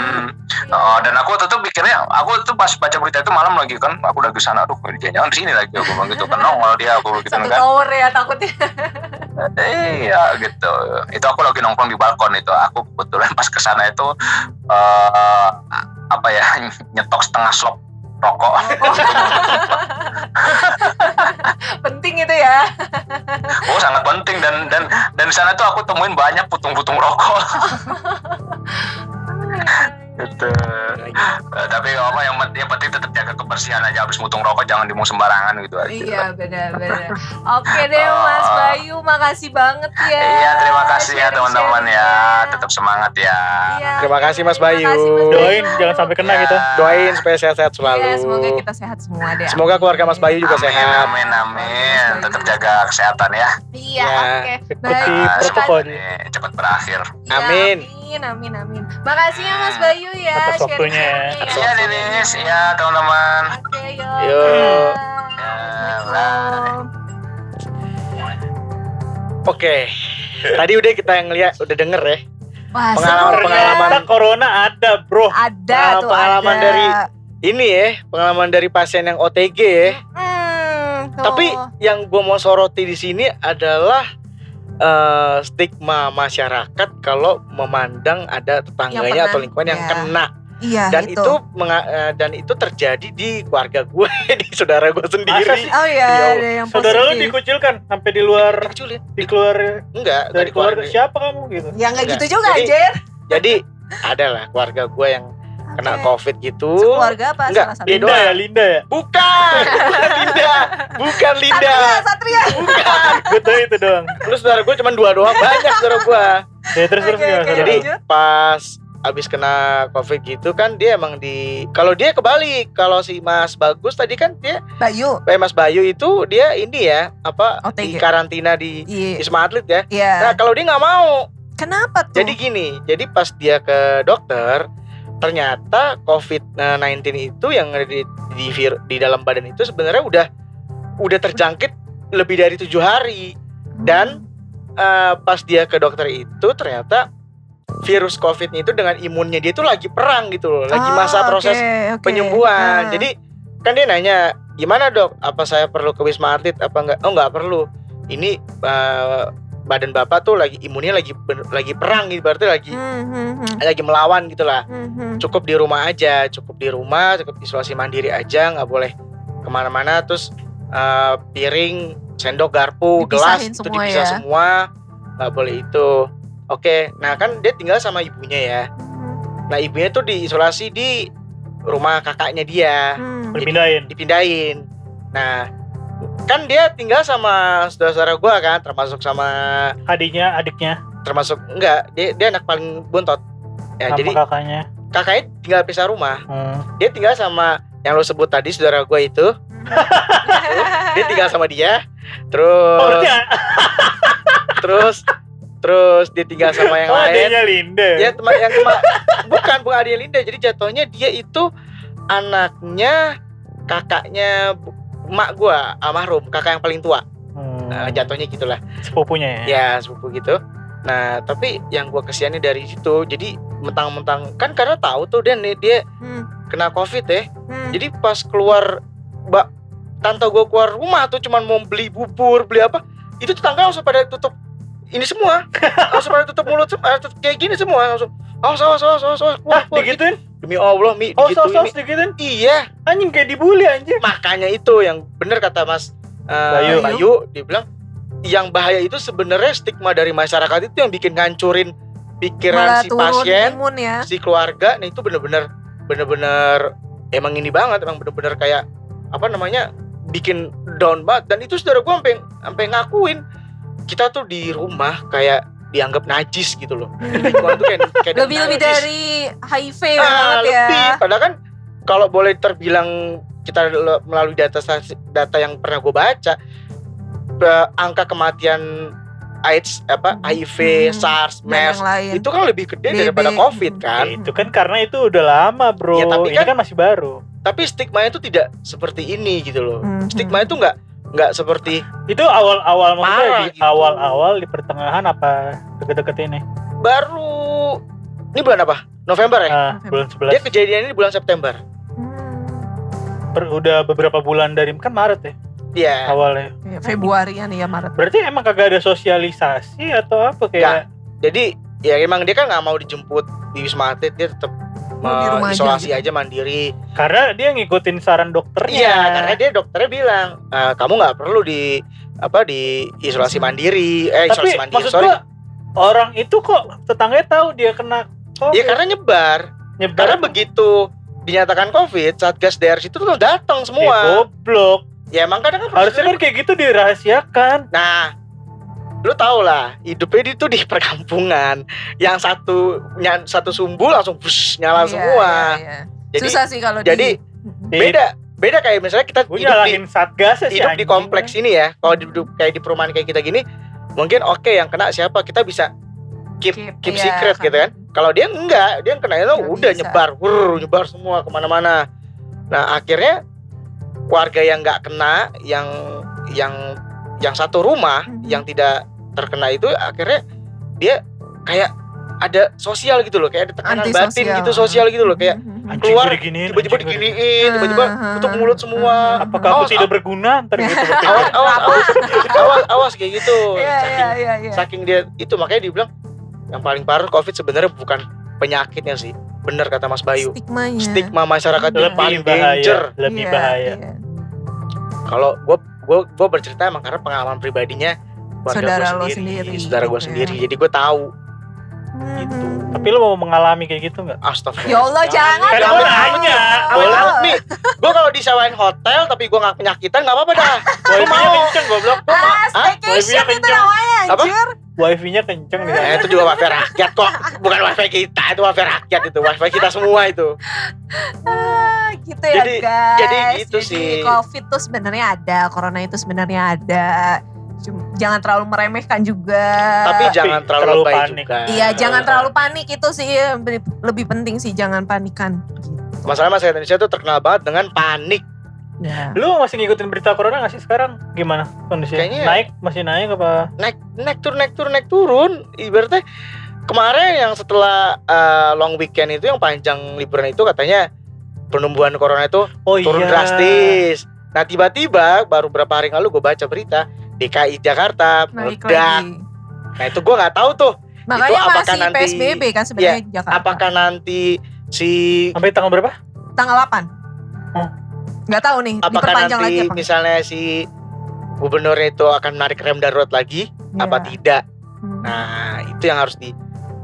Oh, dan aku tuh mikirnya, aku tuh pas baca berita itu malam lagi kan, aku udah ke sana, aduh, jangan di sini lagi? Aku bilang gitu kan, nongol dia aku gitu
Satu
kan,
tower ya takutnya.
iya gitu, itu aku lagi nongkrong di balkon itu, aku kebetulan pas ke sana itu eh apa ya nyetok setengah slop rokok, <laughs>
Penting itu ya.
oh sangat penting. Dan dan dan di sana tuh aku temuin banyak putung-putung rokok, <laughs> Gitu. Eh, tapi apa yang, yang penting tetap jaga kebersihan aja habis mutung rokok jangan dimung sembarangan gitu aja.
Iya benar-benar. <laughs> Oke deh Mas Bayu, makasih banget ya.
Iya, terima kasih ya teman-teman ya.
sharing-sharingnya.
Tetap semangat ya.
Iya.
Terima kasih, Mas Bayu.
kasih, Mas
Doain jangan sampai kena
Ya.
gitu.
Doain supaya sehat-sehat selalu.
Iya, semoga kita sehat semua deh.
Semoga keluarga Mas Bayu juga
Amin,
sehat.
amin, amin. Tetap jaga kesehatan ya.
Iya,
Ya.
oke.
Ikuti
Baik.
protokol.
Cepat berakhir.
Iya,
Amin.
Amin, amin, amin. Makasih ya Mas Bayu ya.
Atas waktunya ya.
sharing-sharingnya
Iya, Denis. Iya, teman-teman.
Oke, yuk.
Yuk.
Ya,
Assalamualaikum.
Oke. Tadi udah kita yang lihat, udah denger ya.
Wah,
Pengalaman-
ya.
pengalaman.
Corona ada, bro.
Ada
Ah,
tuh
pengalaman
ada.
dari- Ini ya, pengalaman dari pasien yang OTG ya.
Hmm, tuh.
Tapi yang gue mau soroti di sini adalah eh, stigma masyarakat kalau memandang ada tetangganya
pernah,
atau lingkungan yang
ya.
kena
iya
dan
itu.
itu, menga- eh, dan itu terjadi di keluarga gue <laughs> di saudara gue sendiri.
Oh iya,
Iya,
ada yang
Saudara lu dikucilkan sampai di luar
Diculik.
di keluar
Enggak,
dari keluarga
keluarga.
siapa kamu gitu.
Ya nggak
Enggak.
gitu juga,
Jadi-
Jer.
Jadi ada lah keluarga gue yang kena
Oke.
covid gitu.
Sekeluarga apa
Enggak,
salah satu?
dia
Linda
doang.
ya, Linda ya.
Bukan, <laughs> bukan Linda, bukan Linda,
Satria, Satria.
bukan. <laughs>
Gue tahu itu doang.
Terus saudara gue cuma dua doang, banyak saudara gue.
Ya terus terus
Oke,
gimana,
oke.
saudara?
Jadi
lanjut.
pas abis kena covid gitu kan dia emang di kalau dia kebalik kalau si Mas Bagus tadi kan dia
Bayu.
eh Mas Bayu itu dia ini ya apa di
OTG.
karantina di
Iya.
Wisma Atlet ya.
Iya.
Nah kalau dia nggak mau,
Kenapa tuh?
jadi gini, jadi pas dia ke dokter ternyata COVID-19 itu yang ada di di, di dalam badan itu sebenarnya udah udah terjangkit lebih dari tujuh hari dan eh, pas dia ke dokter itu ternyata virus COVID-nya itu dengan imunnya dia itu lagi perang gitu loh, lagi
Ah,
masa proses
oke, oke.
penyembuhan.
Ah.
Jadi kan dia nanya gimana dok? Apa saya perlu ke wisma atlet? Apa enggak? Oh nggak perlu. Ini eh, badan bapak tuh lagi imunnya lagi lagi perang gitu, berarti lagi
Hmm, hmm, hmm,
lagi melawan gitulah.
hmm, hmm.
Cukup di rumah aja, cukup di rumah, cukup isolasi mandiri aja, nggak boleh ke mana-mana. Terus eh, piring, sendok, garpu, gelas
Dipisahin
itu
semua
dipisah
ya?
semua, nggak boleh itu. Oke, nah kan dia tinggal sama ibunya ya. Nah ibunya tuh diisolasi di rumah kakaknya dia,
Hmm.
Berpindahin.
dipindahin. Nah kan dia tinggal sama saudara-saudara gua kan, termasuk sama
Adiknya, adiknya,
termasuk enggak dia dia anak paling bontot. Ya
sama
jadi
kakaknya.
kakaknya tinggal pisah rumah.
Hmm.
Dia tinggal sama yang lo sebut tadi saudara gua itu, <laughs> dia tinggal sama dia. Terus
Oh, berarti a- <laughs>
terus terus dia tinggal sama yang
oh,
lain.
adiknya Linda.
Ya teman yang kema- bukan bukan adiknya Linda. Jadi jatuhnya dia itu anaknya kakaknya emak gua almarhum, kakak yang paling tua.
Hmm.
Nah, jatuhnya gitulah.
Sepupunya ya.
Ya, sepupu gitu. Nah, tapi yang gua kesiannya dari situ. Jadi mentang-mentang kan karena tahu tuh dan dia
Hmm,
kena Covid ya.
hmm.
Jadi pas keluar Mbak tante gua keluar rumah tuh cuman mau beli bubur, beli apa? Itu tetangga langsung pada tutup ini semua. <laughs> langsung pada tutup mulut semua, tutup kayak gini semua langsung. Awas, awas, awas, awas, awas, keluar, keluar, gitu.
digituin?
Demi Allah, Mi,
Oh,
digituin,
sos-sos
Mi.
digituin?
Iya,
Anjing kayak dibully anjir.
makanya itu yang benar kata Mas eh,
Bayu.
Bayu. dia bilang yang bahaya itu sebenarnya stigma dari masyarakat itu yang bikin ngancurin pikiran
Malah
si
turun
pasien,
imun ya.
si keluarga. Nah, itu bener-bener bener-bener emang ini banget, emang bener-bener kayak apa namanya? bikin down banget dan itu saudara gue sampai sampai ngakuin kita tuh di rumah kayak dianggap najis gitu loh. Di lingkungan tuh kayak, kayak
Lebih lebih
najis.
dari HIV
Ah,
banget ya.
lebih. Padahal kan kalau boleh terbilang kita melalui data data yang pernah gue baca, angka kematian AIDS apa HIV,
Hmm,
SARS, MERS itu kan lebih gede
DB.
daripada COVID kan.
Ya, itu kan karena itu udah lama bro.
Ya, tapi
Ini
kan-
kan masih baru.
Tapi stigmanya itu tidak seperti ini gitu loh.
Hmm,
Stigma itu nggak nggak seperti
Itu awal-awal maksudnya di
gitu.
awal-awal di pertengahan apa deket-deket ini?
baru ini bulan apa? November ya?
Ah, bulan
Dia
11.
kejadian ini bulan September.
Hmm.
Per- udah beberapa bulan dari kan Maret ya
Iya.
awalnya.
Ya, Februarian ya Maret.
Berarti emang kagak ada sosialisasi atau apa kayak
Jadi ya emang dia kan nggak mau dijemput di Wisma Atlet, dia tetap
Mau di rumah aja
isolasi
gitu.
aja mandiri.
karena dia ngikutin saran dokternya.
Iya, karena dia dokternya bilang "Eh, kamu nggak perlu di apa di isolasi mandiri, eh
Tapi
isolasi mandiri,
maksud
sorry.
gua orang itu kok tetangganya tahu dia kena COVID.
Ya karena nyebar,
Nyebar
Karena begitu dinyatakan COVID, Satgas DRS itu tuh datang semua.
goblok.
Ya emang kadang kan
Harusnya kan kayak gitu dirahasiakan.
Nah, lu tau lah, hidupnya itu di perkampungan. Yang satu ny- satu sumbu langsung bus nyala
Iya,
semua.
iya, iya.
Jadi
Susah sih kalau
jadi
di
beda beda kayak misalnya kita
Gue
hidup di,
satgas ya
hidup di kompleks ini ya. Kalau di hidup kayak di perumahan kayak kita gini, mungkin oke yang kena siapa kita bisa keep
Keep,
keep
iya,
secret
kan.
gitu kan. Kalau dia enggak, dia yang kena itu udah
bisa.
nyebar, wur, nyebar semua ke mana-mana. Nah akhirnya warga yang nggak kena, yang yang yang satu rumah
Mhm.
yang tidak terkena itu akhirnya dia kayak ada sosial gitu loh, kayak ada tekanan batin
Antisosial.
gitu sosial gitu loh, kayak
Mhm.
Anjing
keluar, tiba-tiba diginiin, tiba-tiba
Hmm,
tutup mulut semua.
Apakah aku
Awas,
tidak berguna? Ntar <laughs> gitu.
awas awas awas awas awas kayak gitu
Iya,
saking
iya, iya, iya.
saking dia itu makanya dibilang yang paling parah covid sebenarnya bukan penyakitnya sih bener kata Mas Bayu
Stigmanya.
stigma masyarakat itu
lebih
paling
bahaya,
danger
lebih
Iya,
bahaya.
iya.
kalau gue gue gue bercerita emang karena pengalaman pribadinya
Saudara
gue
lo
sendiri,
sendiri,
saudara gue
gitu ya.
sendiri jadi gue tahu Gitu.
Mhm.
Tapi lu mau mengalami kayak gitu nggak?
astagfirullah
Ya Allah jangan.
Kan
Jangan,
gue nanya. Boleh.
nih gue kalau disewain hotel tapi gue nggak penyakitan nggak apa-apa dah
Wifi-nya
mau.
kenceng goblok.
Ah,
Hah?
staycation
Wifi-nya
itu
kenceng.
namanya
Apa?
anjir.
Wifi-nya kenceng di sana.
Eh, itu juga wifi rakyat kok bukan wifi kita itu wifi rakyat itu wifi kita semua itu
Ah, gitu ya
Jadi-
guys.
jadi gitu sih.
Covid tuh sebenarnya ada, corona itu sebenarnya ada. Cuma- jangan terlalu meremehkan juga.
tapi jangan terlalu,
terlalu panik.
juga
Iya, jangan terlalu panik itu sih lebih, penting sih jangan panikan.
masalah masyarakat Indonesia tuh terkenal banget dengan panik
Ya.
Lu masih ngikutin berita corona gak sih sekarang? Gimana kondisinya?
Kayaknya-
Naik? Masih naik apa?
naik naik turun naik turun naik turun ibaratnya kemarin yang setelah uh, long weekend itu yang panjang liburan itu katanya penumbuhan corona itu
Oh
turun
iya.
drastis nah tiba-tiba baru berapa hari lalu gue baca berita DKI Jakarta
Naik
meledak
lagi.
nah itu gue nggak tahu tuh
Makanya
apakah
masih
nanti-
PSBB kan sebenarnya Jakarta.
apakah nanti si
Sampai tanggal berapa?
Tanggal 8.
Oh.
Nggak tahu nih,
apakah nanti
lagi apa?
misalnya si gubernurnya itu akan menarik rem darurat lagi
enggak?
apa
Iya.
tidak
Hmm.
Nah, itu yang harus di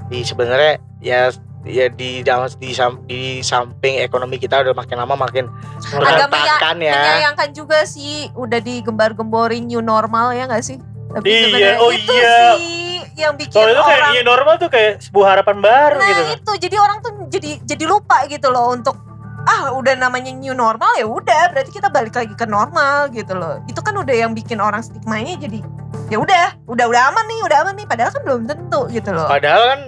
di sebenarnya ya ya di dalam di, di samping ekonomi kita udah makin lama makin
Agak
berantakan ya.
Menyayangkan juga sih udah digembar-gemborin new normal ya nggak sih? Tapi
Iya,
sebenarnya
oh
itu
iya.
sih yang bikin
Soalnya itu kayak
orang
new normal tuh kayak sebuah harapan baru
Nah
gitu.
itu jadi orang tuh jadi jadi lupa gitu loh untuk ah udah namanya new normal ya udah berarti kita balik lagi ke normal gitu loh. Itu kan udah yang bikin orang stigmanya jadi ya udah udah udah aman nih udah aman nih padahal kan belum tentu gitu loh.
Padahal kan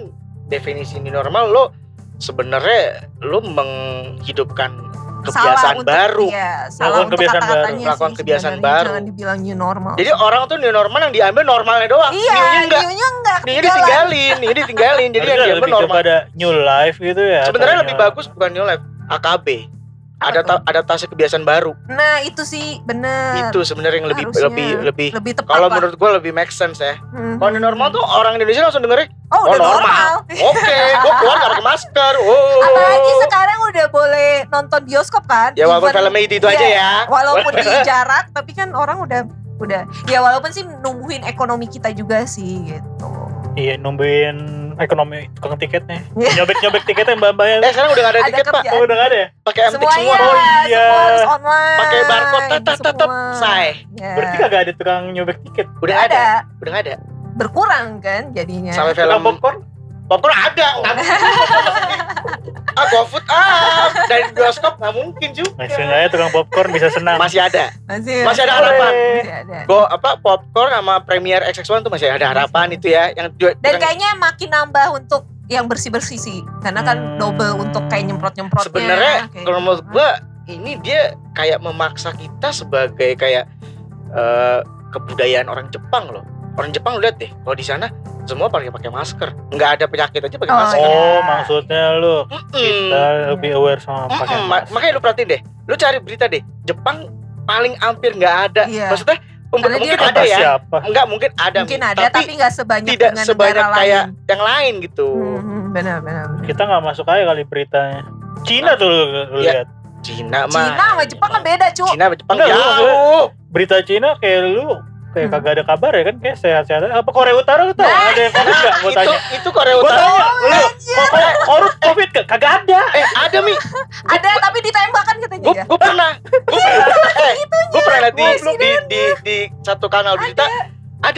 definisi new normal lo sebenarnya lo menghidupkan kebiasaan
untuk-
baru.
Iya,
Melakukan
salah untuk
kebiasaan baru.
kata-katanya
Melakukan
sih
kebiasaan baru.
Jangan dibilang new normal.
Jadi orang tuh new normal yang diambil normalnya doang.
iya,
New-nya enggak.
new-nya enggak. Ketinggalan.
ditinggalin, new ditinggalin. Jadi yang diambil
lebih
normal.
kepada new life gitu ya.
Sebenarnya lebih
new-
bagus bukan new life, AKB. Ada
tuh?
adaptasi kebiasaan baru.
Nah itu sih bener.
Itu sebenarnya yang lebih
Harusnya
lebih lebih
lebih tepat
kalau
lah.
menurut gue lebih make sense ya.
Hmm.
Kalau new normal tuh orang Indonesia langsung dengerin
oh, udah
oh, normal.
normal.
Oke, gue keluar gak pakai masker. Oh.
Apalagi sekarang udah boleh nonton bioskop kan?
Ya walaupun
Even-
filmnya itu, itu
iya,
aja ya.
Walaupun di <laughs> jarak, tapi kan orang udah udah ya walaupun sih numbuhin ekonomi kita juga sih gitu.
Iya, numbuhin ekonomi tukang tiketnya. <laughs>
Iya.
Nyobek-nyobek tiketnya mbak mbak
Eh sekarang udah gak ada
Ada
tiket pak.
Oh, udah gak ada ya?
Pakai MTik
Semuanya,
semua.
Oh, iya.
semua harus online.
Pakai barcode tet tet tet tet.
semua.
Say.
Ya.
Berarti kagak ada tukang nyobek tiket.
Udah ada. Udah gak ada.
Berkurang kan jadinya.
Sampai
Tukang
film
popcorn?
popcorn ada. <laughs> <laughs> ah GoFood ah dari bioskop nggak mungkin juga.
Nah, seenggaknya tukang popcorn bisa senang.
Masih ada.
masih,
Masih ada harapan.
Masih ada.
Go apa popcorn sama Premier XX1 tuh masih ada harapan itu ya. Yang
Dan
yang-
kayaknya makin nambah untuk yang bersih-bersih sih. Karena kan
Hmm.
double untuk kayak nyemprot-nyemprotnya.
sebenarnya
kayak
kalau
gitu.
menurut gua ini dia kayak memaksa kita sebagai kayak eh, kebudayaan orang Jepang loh. Orang Jepang lu lihat deh, kalau di sana semua pakai pakai masker, nggak ada penyakit aja pakai
Oh,
masker.
iya.
Oh, maksudnya lu
Mm-mm.
kita lebih aware sama pakai
Mm-mm. Ma-
masker.
makanya lu perhatiin deh, lu cari berita deh, Jepang paling hampir nggak ada.
Iya.
Maksudnya
Karena
mungkin
dia
ada ya,
siapa?
enggak mungkin ada,
mungkin ada tapi nggak sebanyak
tidak
dengan
sebanyak
negara
kayak
lain.
yang lain gitu.
Hmm, benar benar. benar.
Kita nggak masuk aja kali beritanya. Cina tuh lu, lu
Iya.
lihat.
Cina mah.
Cina sama Jepang kan beda cu.
Cina sama Jepang
Enggak, lu
jauh.
Berita Cina kayak lu kayak
Hmm.
kagak ada kabar ya kan kayak sehat-sehat apa Korea Utara lu tau
Nah.
ada yang covid nggak? Gue
itu
tanya.
itu Korea
gue
Utara.
tanya lu kok kok korut covid gak? kagak ada.
Eh ada mi. <laughs>
Ada tapi ditembak kan katanya.
Gue
ya.
gue pernah gue <laughs> pernah eh, gue pernah lihat di, di, di di satu kanal berita ada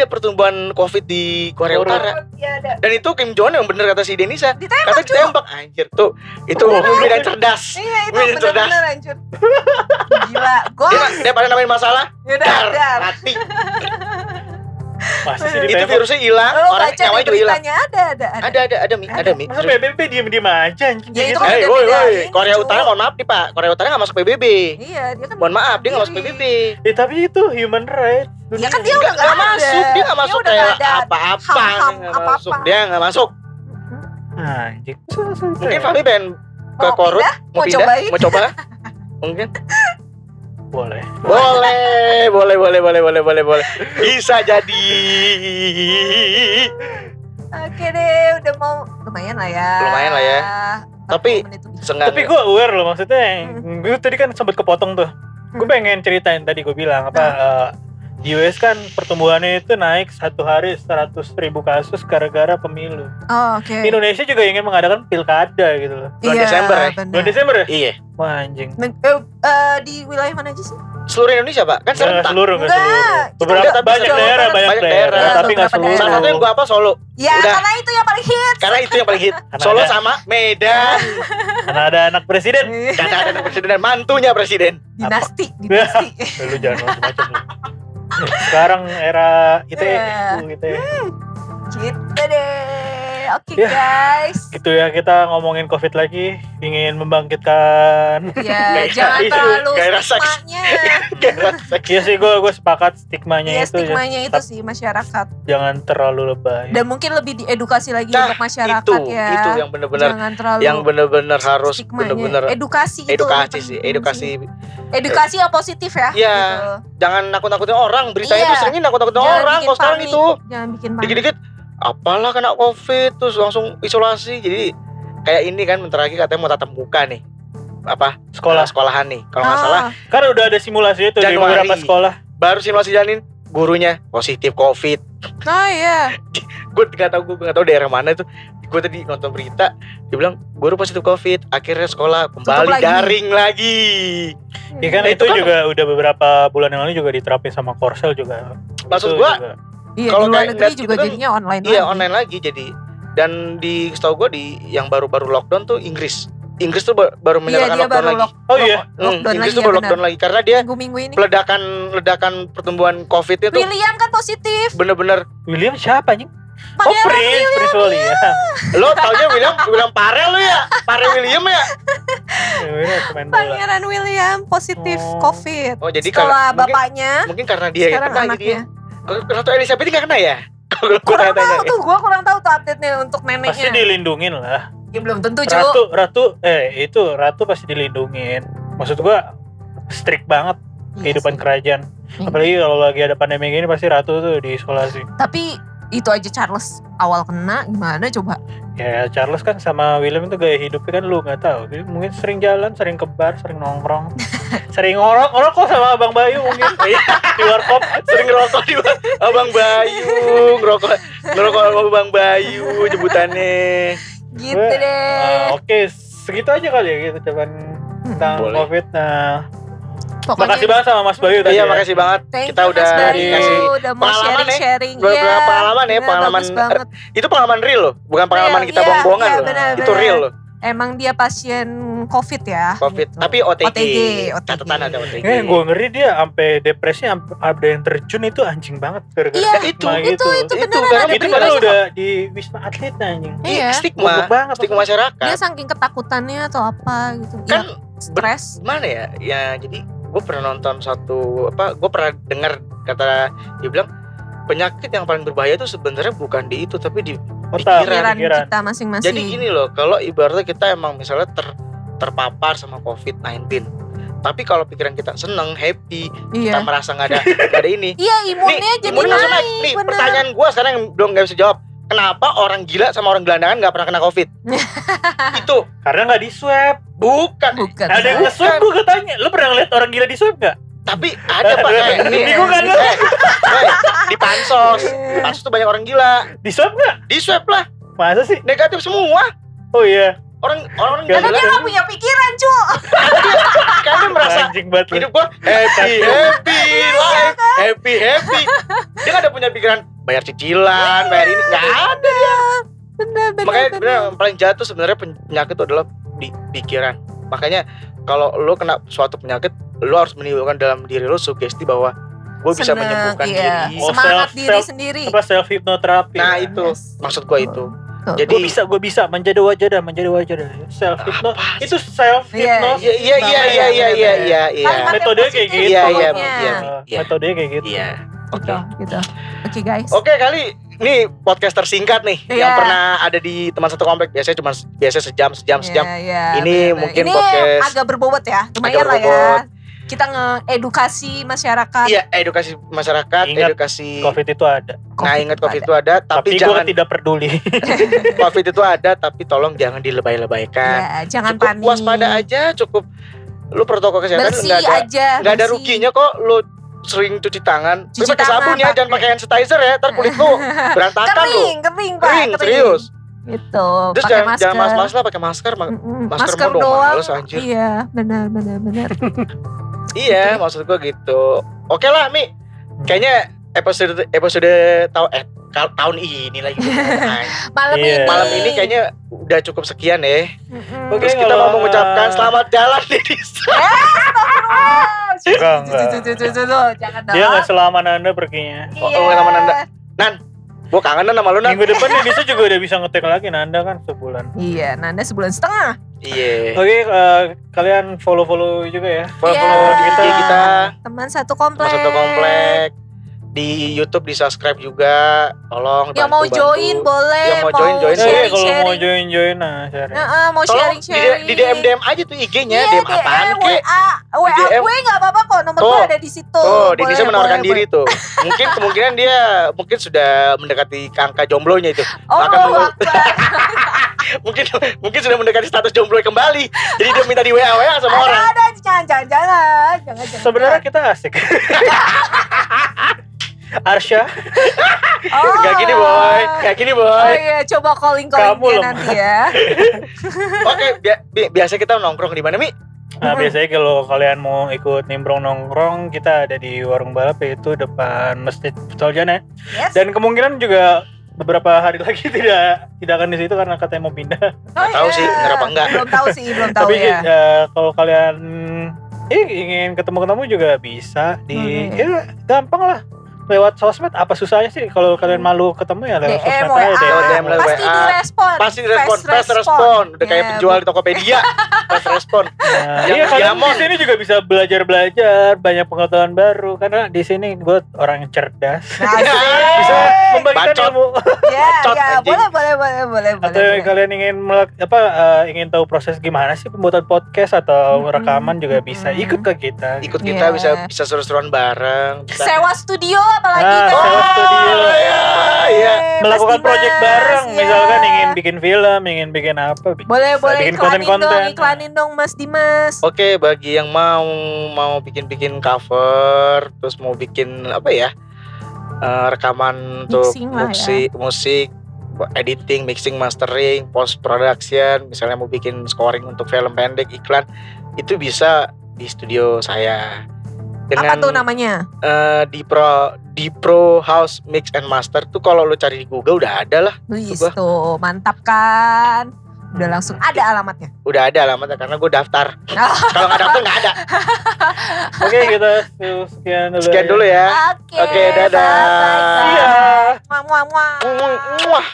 pertumbuhan covid di Korea
Korea.
Utara
Iya ada.
dan itu Kim Jong Un yang bener kata si Denisa
Ditembak
kata ditembak anjir tuh itu
Oh.
pemimpin yang cerdas
Iya itu
Wih, cerdas.
bener-bener anjir. <laughs> Gila. Gue
dia, dia pada namain masalah
Yaudah,
dar
dar.
mati <laughs>
masih sih
itu virusnya hilang
Lo
orang
di
juga hilang
ada, ada, ada.
ada ada ada mi ada mi
masa PBB diem-diem aja anjing
Ya, itu kan
Eh, woi, woi, Korea. Utara mohon maaf nih Pak, Korea Utara nggak masuk PBB.
Iya, dia kan
Mohon maaf, dia nggak masuk. PBB.
Eh, tapi itu human right
Ya kan dia udah
Nggak
nggak
nggak
ada.
masuk, dia nggak masuk kayak apa-apa, masuk, dia nggak masuk.
anjing
Mungkin Fahmi pengen ke
Mau
Korut,
pindah?
mau
cobain?
mau coba? <laughs> Mungkin.
Boleh
Boleh, boleh, boleh, boleh, boleh, boleh, boleh. Bisa jadi.
Oke deh, udah mau lumayan lah ya.
Lumayan lah ya.
40
Tapi-
tapi gue aware loh maksudnya gue tadi kan sempat kepotong tuh gue
Hmm.
pengen ceritain tadi gue bilang apa eh, di US kan pertumbuhannya itu naik satu hari 100 ribu kasus gara-gara pemilu
Oh, oke.
Indonesia juga ingin mengadakan pilkada gitu loh
Bulan Desember ya?
benar.
bulan Desember ya?
Iya.
wah anjing
Men- eh, eh, di wilayah mana aja sih?
Seluruh Indonesia, Pak. Kan serentak.
seluruh nggak
Enggak,
seluruh beberapa
Enggak, tapi
banyak daerah banyak
Banyak
daerah,
daerah,
tapi nggak
beberapa
seluruh
Salah satu yang gua apa Solo.
Ya,
Udah.
karena itu yang paling hits.
Karena itu yang paling hit. <laughs>
Karena
Solo
ada-
sama Medan.
karena ada anak presiden
Karena ada presiden dan mantunya presiden.
dinasti, dinasti.
Eh, <laughs> lu jangan macam-macam sekarang era ITE
Iya.
uh, ITE.
gitu deh. Oke
Ya.
guys.
gitu ya kita ngomongin covid lagi ingin membangkitkan
Ya, <laughs>
Kayak
jangan
isu,
terlalu
kayak rasa-
stigmanya. <laughs>
Iya sih gue gue sepakat stigmanya
Iya,
itu ya.
stigmanya itu sih masyarakat.
jangan terlalu lebay.
Dan mungkin lebih diedukasi lagi
Nah,
untuk masyarakat
itu,
ya.
itu yang benar-benar
Jangan terlalu
yang benar-benar harus benar-benar
edukasi itu
edukasi sih, edukasi.
edukasi yang positif ya
Iya.
gitu.
Jangan nakut-nakutin orang. Beritanya
Iya.
tuh seringnya nakut-nakutin orang kalau sekarang itu.
jangan bikin panik
Dikit-dikit apalah kena Covid terus langsung isolasi. Jadi kayak ini kan bentar lagi katanya mau tatap muka nih. Apa?
sekolah
sekolahan nih. Kalau nggak
Ah,
salah
kan udah ada simulasi itu di
Januari.
beberapa sekolah.
baru simulasi jalanin gurunya positif Covid.
oh iya <laughs>
gue nggak tahu gue nggak tahu daerah mana itu gue tadi nonton berita dia bilang guru positif covid akhirnya sekolah kembali
lagi.
daring lagi
Ya kan
Nah,
itu,
itu kan-
juga udah beberapa bulan yang lalu juga diterapin sama Korsel juga.
Maksud
juga.
Iya
Kalau
di luar
kayak
negeri juga
gitu kan,
jadinya online
iya
lagi.
online lagi jadi dan di setahu gue di yang baru-baru lockdown tuh Inggris Inggris tuh ba- baru
iya
menyatakan
dia
lockdown
baru
lagi
lock,
Oh iya.
Hmm,
lockdown
Inggris
lagi
tuh
ya
baru
benar.
lockdown lagi karena dia
minggu-minggu ini
ledakan ledakan pertumbuhan covidnya tuh
William kan positif
bener-bener
William siapa anjing? Oh Prince, Prince William.
lo taunya William William Parel lo ya Parel William ya
Ya, bola.
Pangeran William positif
Oh.
covid
oh jadi
setelah
kalau mungkin,
bapaknya
mungkin karena dia
sekarang
kena jadi
anaknya
ya tuh Elizabeth nggak kena ya <laughs> gue
kurang tahu tuh gue kurang tahu tuh update nya untuk
Pasti
neneknya
dilindungin lah.
ya belum tentu cu
Ratu, Ratu, eh itu Ratu pasti dilindungin. Maksud gua strict banget
Iya
kehidupan
sih.
kerajaan.
Iya.
Apalagi kalau lagi ada pandemi gini pasti Ratu tuh diisolasi.
tapi itu aja Charles awal kena gimana coba
Ya Charles kan sama William itu gaya hidupnya kan lu nggak tahu. Jadi mungkin sering jalan, sering ke bar, sering nongkrong, <laughs> sering ngorok, ngerokok sama Abang Bayu mungkin <laughs> di warkop.
sering ngerokok di bang Abang Bayu ngerokok ngerokok sama Abang Bayu jembutannya
gitu deh
Ah, Oke, segitu aja kali ya gitu cuman tentang
Boleh.
COVID. Nah,
Pokoknya
makasih banget sama Mas Bayu tadi.
iya
ya.
makasih banget
thank
kita
you,
udah
Mas Bayu,
dikasih
udah mau
pengalaman ya.
sharing-sharing
Beberapa
Iya,
pengalaman ya,
bener,
pengalaman
banget.
itu pengalaman real loh bukan pengalaman
Real,
kita
iya,
bohong-bohongan
iya,
loh
benar,
itu real loh
emang dia pasien covid ya
covid
gitu.
tapi OTG,
OTG,
catatan ada OTG
Eh, gue ngeri dia sampai depresi sampai ada yang terjun itu anjing banget
Iya,
stigma
itu,
gitu.
itu
Itu
beneran
karena
ada
Itu
berita
padahal
beritanya.
udah di Wisma Atlet anjing.
iya
stigma
Goblok banget.
stigma masyarakat
dia saking ketakutannya atau apa gitu
kan
ya, stres
gimana ya ya jadi gue pernah nonton satu apa gue pernah dengar kata dia bilang penyakit yang paling berbahaya itu sebenarnya bukan di itu tapi di
Otak,
Pikiran,
pikiran kita masing-masing
Jadi gini loh, kalau ibaratnya kita emang misalnya ter, terpapar sama COVID-19, tapi kalau pikiran kita seneng, happy,
iya
kita merasa nggak ada nggak ada ini. <laughs>
iya imunnya
nih,
jadi
imunnya langsung
naik,
naik. Nih,
bener.
pertanyaan gue sekarang yang belum nggak bisa jawab. Kenapa orang gila sama orang gelandangan nggak pernah kena COVID? <laughs> itu
Karena nggak di swab.
bukan.
bukan
Ada yang nge-swab gue katanya. Lu pernah ngeliat orang gila di swab nggak?
Tapi ada pak <laughs> kayak
Iya.
ini.
Bingung kan lu?
Eh, eh, di pansos. Pansos tuh banyak orang gila.
Di swab nggak?
Di swab lah
Masa sih?
negatif semua.
Oh iya.
Orang orang
Gak
Karena
gila.
dia gak punya pikiran, cu.
Kan dia merasa hidup gua happy happy life happy happy. Dia gak ada punya pikiran bayar cicilan, bayar ini nggak ada.
Bener, bener,
Makanya
bener.
bener, yang paling jatuh sebenarnya penyakit itu adalah di pikiran. Makanya kalau lo kena suatu penyakit, lo harus menimbulkan dalam diri lo sugesti bahwa gue bisa
Seneng,
menyembuhkan
iya.
diri.
Oh,
Semangat
self-
diri
self-
sendiri.
Apa self hypnoterapi?
Nah
ya?
itu
Yes.
maksud gue itu.
Tuh.
Jadi
gue bisa gue bisa menjadi wajah dah menjadi wajah dah self hypno itu self
Iya,
hypnosis
Iya iya iya iya iya iya iya iya.
Kalimat
Metodenya kayak gitu.
Iya, iya, iya.
Metodenya kayak gitu
Iya. Oke.
Gitu, gitu. Oke guys.
Oke kali ini podcast tersingkat nih
Iya.
yang pernah ada di teman satu komplek biasanya cuma biasanya sejam sejam sejam.
Iya, iya,
Ini
bener-bener.
mungkin
Ini
podcast-
agak berbobot ya, lumayan lah ya. Kita ngeedukasi masyarakat.
Iya edukasi masyarakat,
Ingat,
edukasi.
covid itu ada
Nah ingat covid itu ada,
tapi,
tapi,
gue
jangan
tidak peduli <laughs>
covid itu ada, tapi tolong jangan dilebay-lebaykan.
Ya, jangan
cukup
panik.
waspada aja, cukup lu protokol kesehatan nggak ada nggak ada ruginya kok lu sering cuci tangan.
Cuci
Tapi pakai sabun ya, jangan
pakai-
hand sanitizer ya, ntar kulit lu <laughs> berantakan lu.
Kering, kering, Pak.
Kering, serius.
Gitu.
Terus
pakai
jangan
masker.
jangan mas-mas lah pakai masker. Ma- masker
masker
dong,
doang.
males, anjir.
Iya, benar benar benar. <laughs>
Iya, maksud gua gitu. Oke lah, Mi. Kayaknya episode episode tahun eh tahun ini lagi. <laughs>
Malam
Iya.
ini.
Malam ini kayaknya udah cukup sekian ya.
Mm-mm.
Oke,
Terus kita mau mengucapkan selamat jalan nih. <laughs>
Enggak, enggak.
Tuh, tuh, tuh, tuh, tuh, Jangan dong.
dia nggak selama nanda perginya
Oh,
Iya.
oh, sama Nanda. Gua kangen sama lu, Nan.
minggu depan Indonesia juga udah bisa ngetek lagi nanda kan sebulan
Iya, Nanda sebulan setengah.
Iya.
oke eh, kalian follow follow juga ya
Follow-follow di kita, kita
Teman satu komplek.
Mas satu komplek. Di YouTube di subscribe juga. Tolong
Yang mau join
bantu.
boleh.
Yang mau join, join.
Nah, iya,
sharing,
kalau mau
sharing.
join join nah sharing
Heeh, mau
Tolong
sharing
di,
sharing.
di DM DM aja tuh IG-nya,
Iya,
DM apaan
DM,
kek.
WA, WA
DM.
gue nggak apa-apa kok. Nomor
Tuh.
gue ada di situ.
Tuh, di
Boleh,
Indonesia menawarkan
boleh,
diri tuh. Mungkin kemungkinan dia mungkin sudah mendekati angka jomblonya itu.
Oh,
Bahkan. <laughs> Mungkin mungkin sudah mendekati status jomblo kembali. Jadi dia minta di WA WA sama
ada,
orang.
ada, jangan, jangan, jangan, jangan, jangan.
sebenarnya kita asik <laughs> Arsya
oh.
Gak gini boy, gak gini
Oh
boy.
iya, coba calling calling
Kamu
dia
lemah.
nanti ya. <laughs>
Oke, bi- bi- biasa kita nongkrong di mana Mi?
Nah biasanya kalau kalian mau ikut nimbrong nongkrong kita ada di warung balap yaitu depan masjid Putrajana
Yes.
dan kemungkinan juga beberapa hari <laughs> lagi tidak tidak akan di situ karena katanya mau pindah.
Oh,
tahu
iya.
sih, bener apa enggak.
Belum tahu sih, belum tahu
Tapi
ya.
eh, kalau kalian eh, ingin ketemu-ketemu juga bisa di
Hmm.
ya gampang lah lewat sosmed apa susahnya sih kalau kalian malu ketemu ya lewat
DM,
sosmed
WA,
aja
Lewat DM, lewat
pasti
WA.
direspon.
Pasti respon,
Fast
fast respon. Udah kayak
Ya,
penjual di Tokopedia. Fast respon.
Nah,
Yang
iya kalian di sini juga bisa belajar belajar banyak pengetahuan baru karena di sini gue orang yang cerdas
Asik. <laughs>
bisa membagikan
Bacot.
ilmu
Ya,
Bacot,
ya,
anjing.
boleh, boleh, boleh, boleh, boleh.
atau
boleh.
kalian ingin melak- apa eh, ingin tahu proses gimana sih pembuatan podcast atau
Mm-mm.
rekaman juga bisa
Mm-mm.
ikut ke kita
Ikut
Iya.
kita bisa bisa seru-seruan bareng. Bisa.
Sewa studio apalagi
Ah,
kan.
sewa studio.
Iya, iya.
melakukan
Mas
project
Dimas,
bareng
ya.
misalkan ingin bikin film ingin bikin apa bisa.
boleh boleh
bikin
iklanin dong
konten-konten
iklanin dong Mas Dimas
Oke, bagi yang mau mau bikin-bikin cover, terus mau bikin apa ya? eh, rekaman untuk
lah ya.
musik, musik, editing, mixing, mastering, post production, misalnya mau bikin scoring untuk film pendek, iklan, itu bisa di studio saya.
Apa tuh namanya
eh, di Pro di Pro House Mix and Master tuh kalau lu cari di Google udah ada lah, Coba.
tuh mantap kan udah langsung ada alamatnya
udah ada alamatnya karena gue daftar. <laughs> kalau nggak daftar nggak ada. <laughs>
oke kita sekian dulu
Sekian dulu ya.
oke
Oke, dadah.
bye-bye, guys.
Iya.
Muah, muah, muah.
Muah.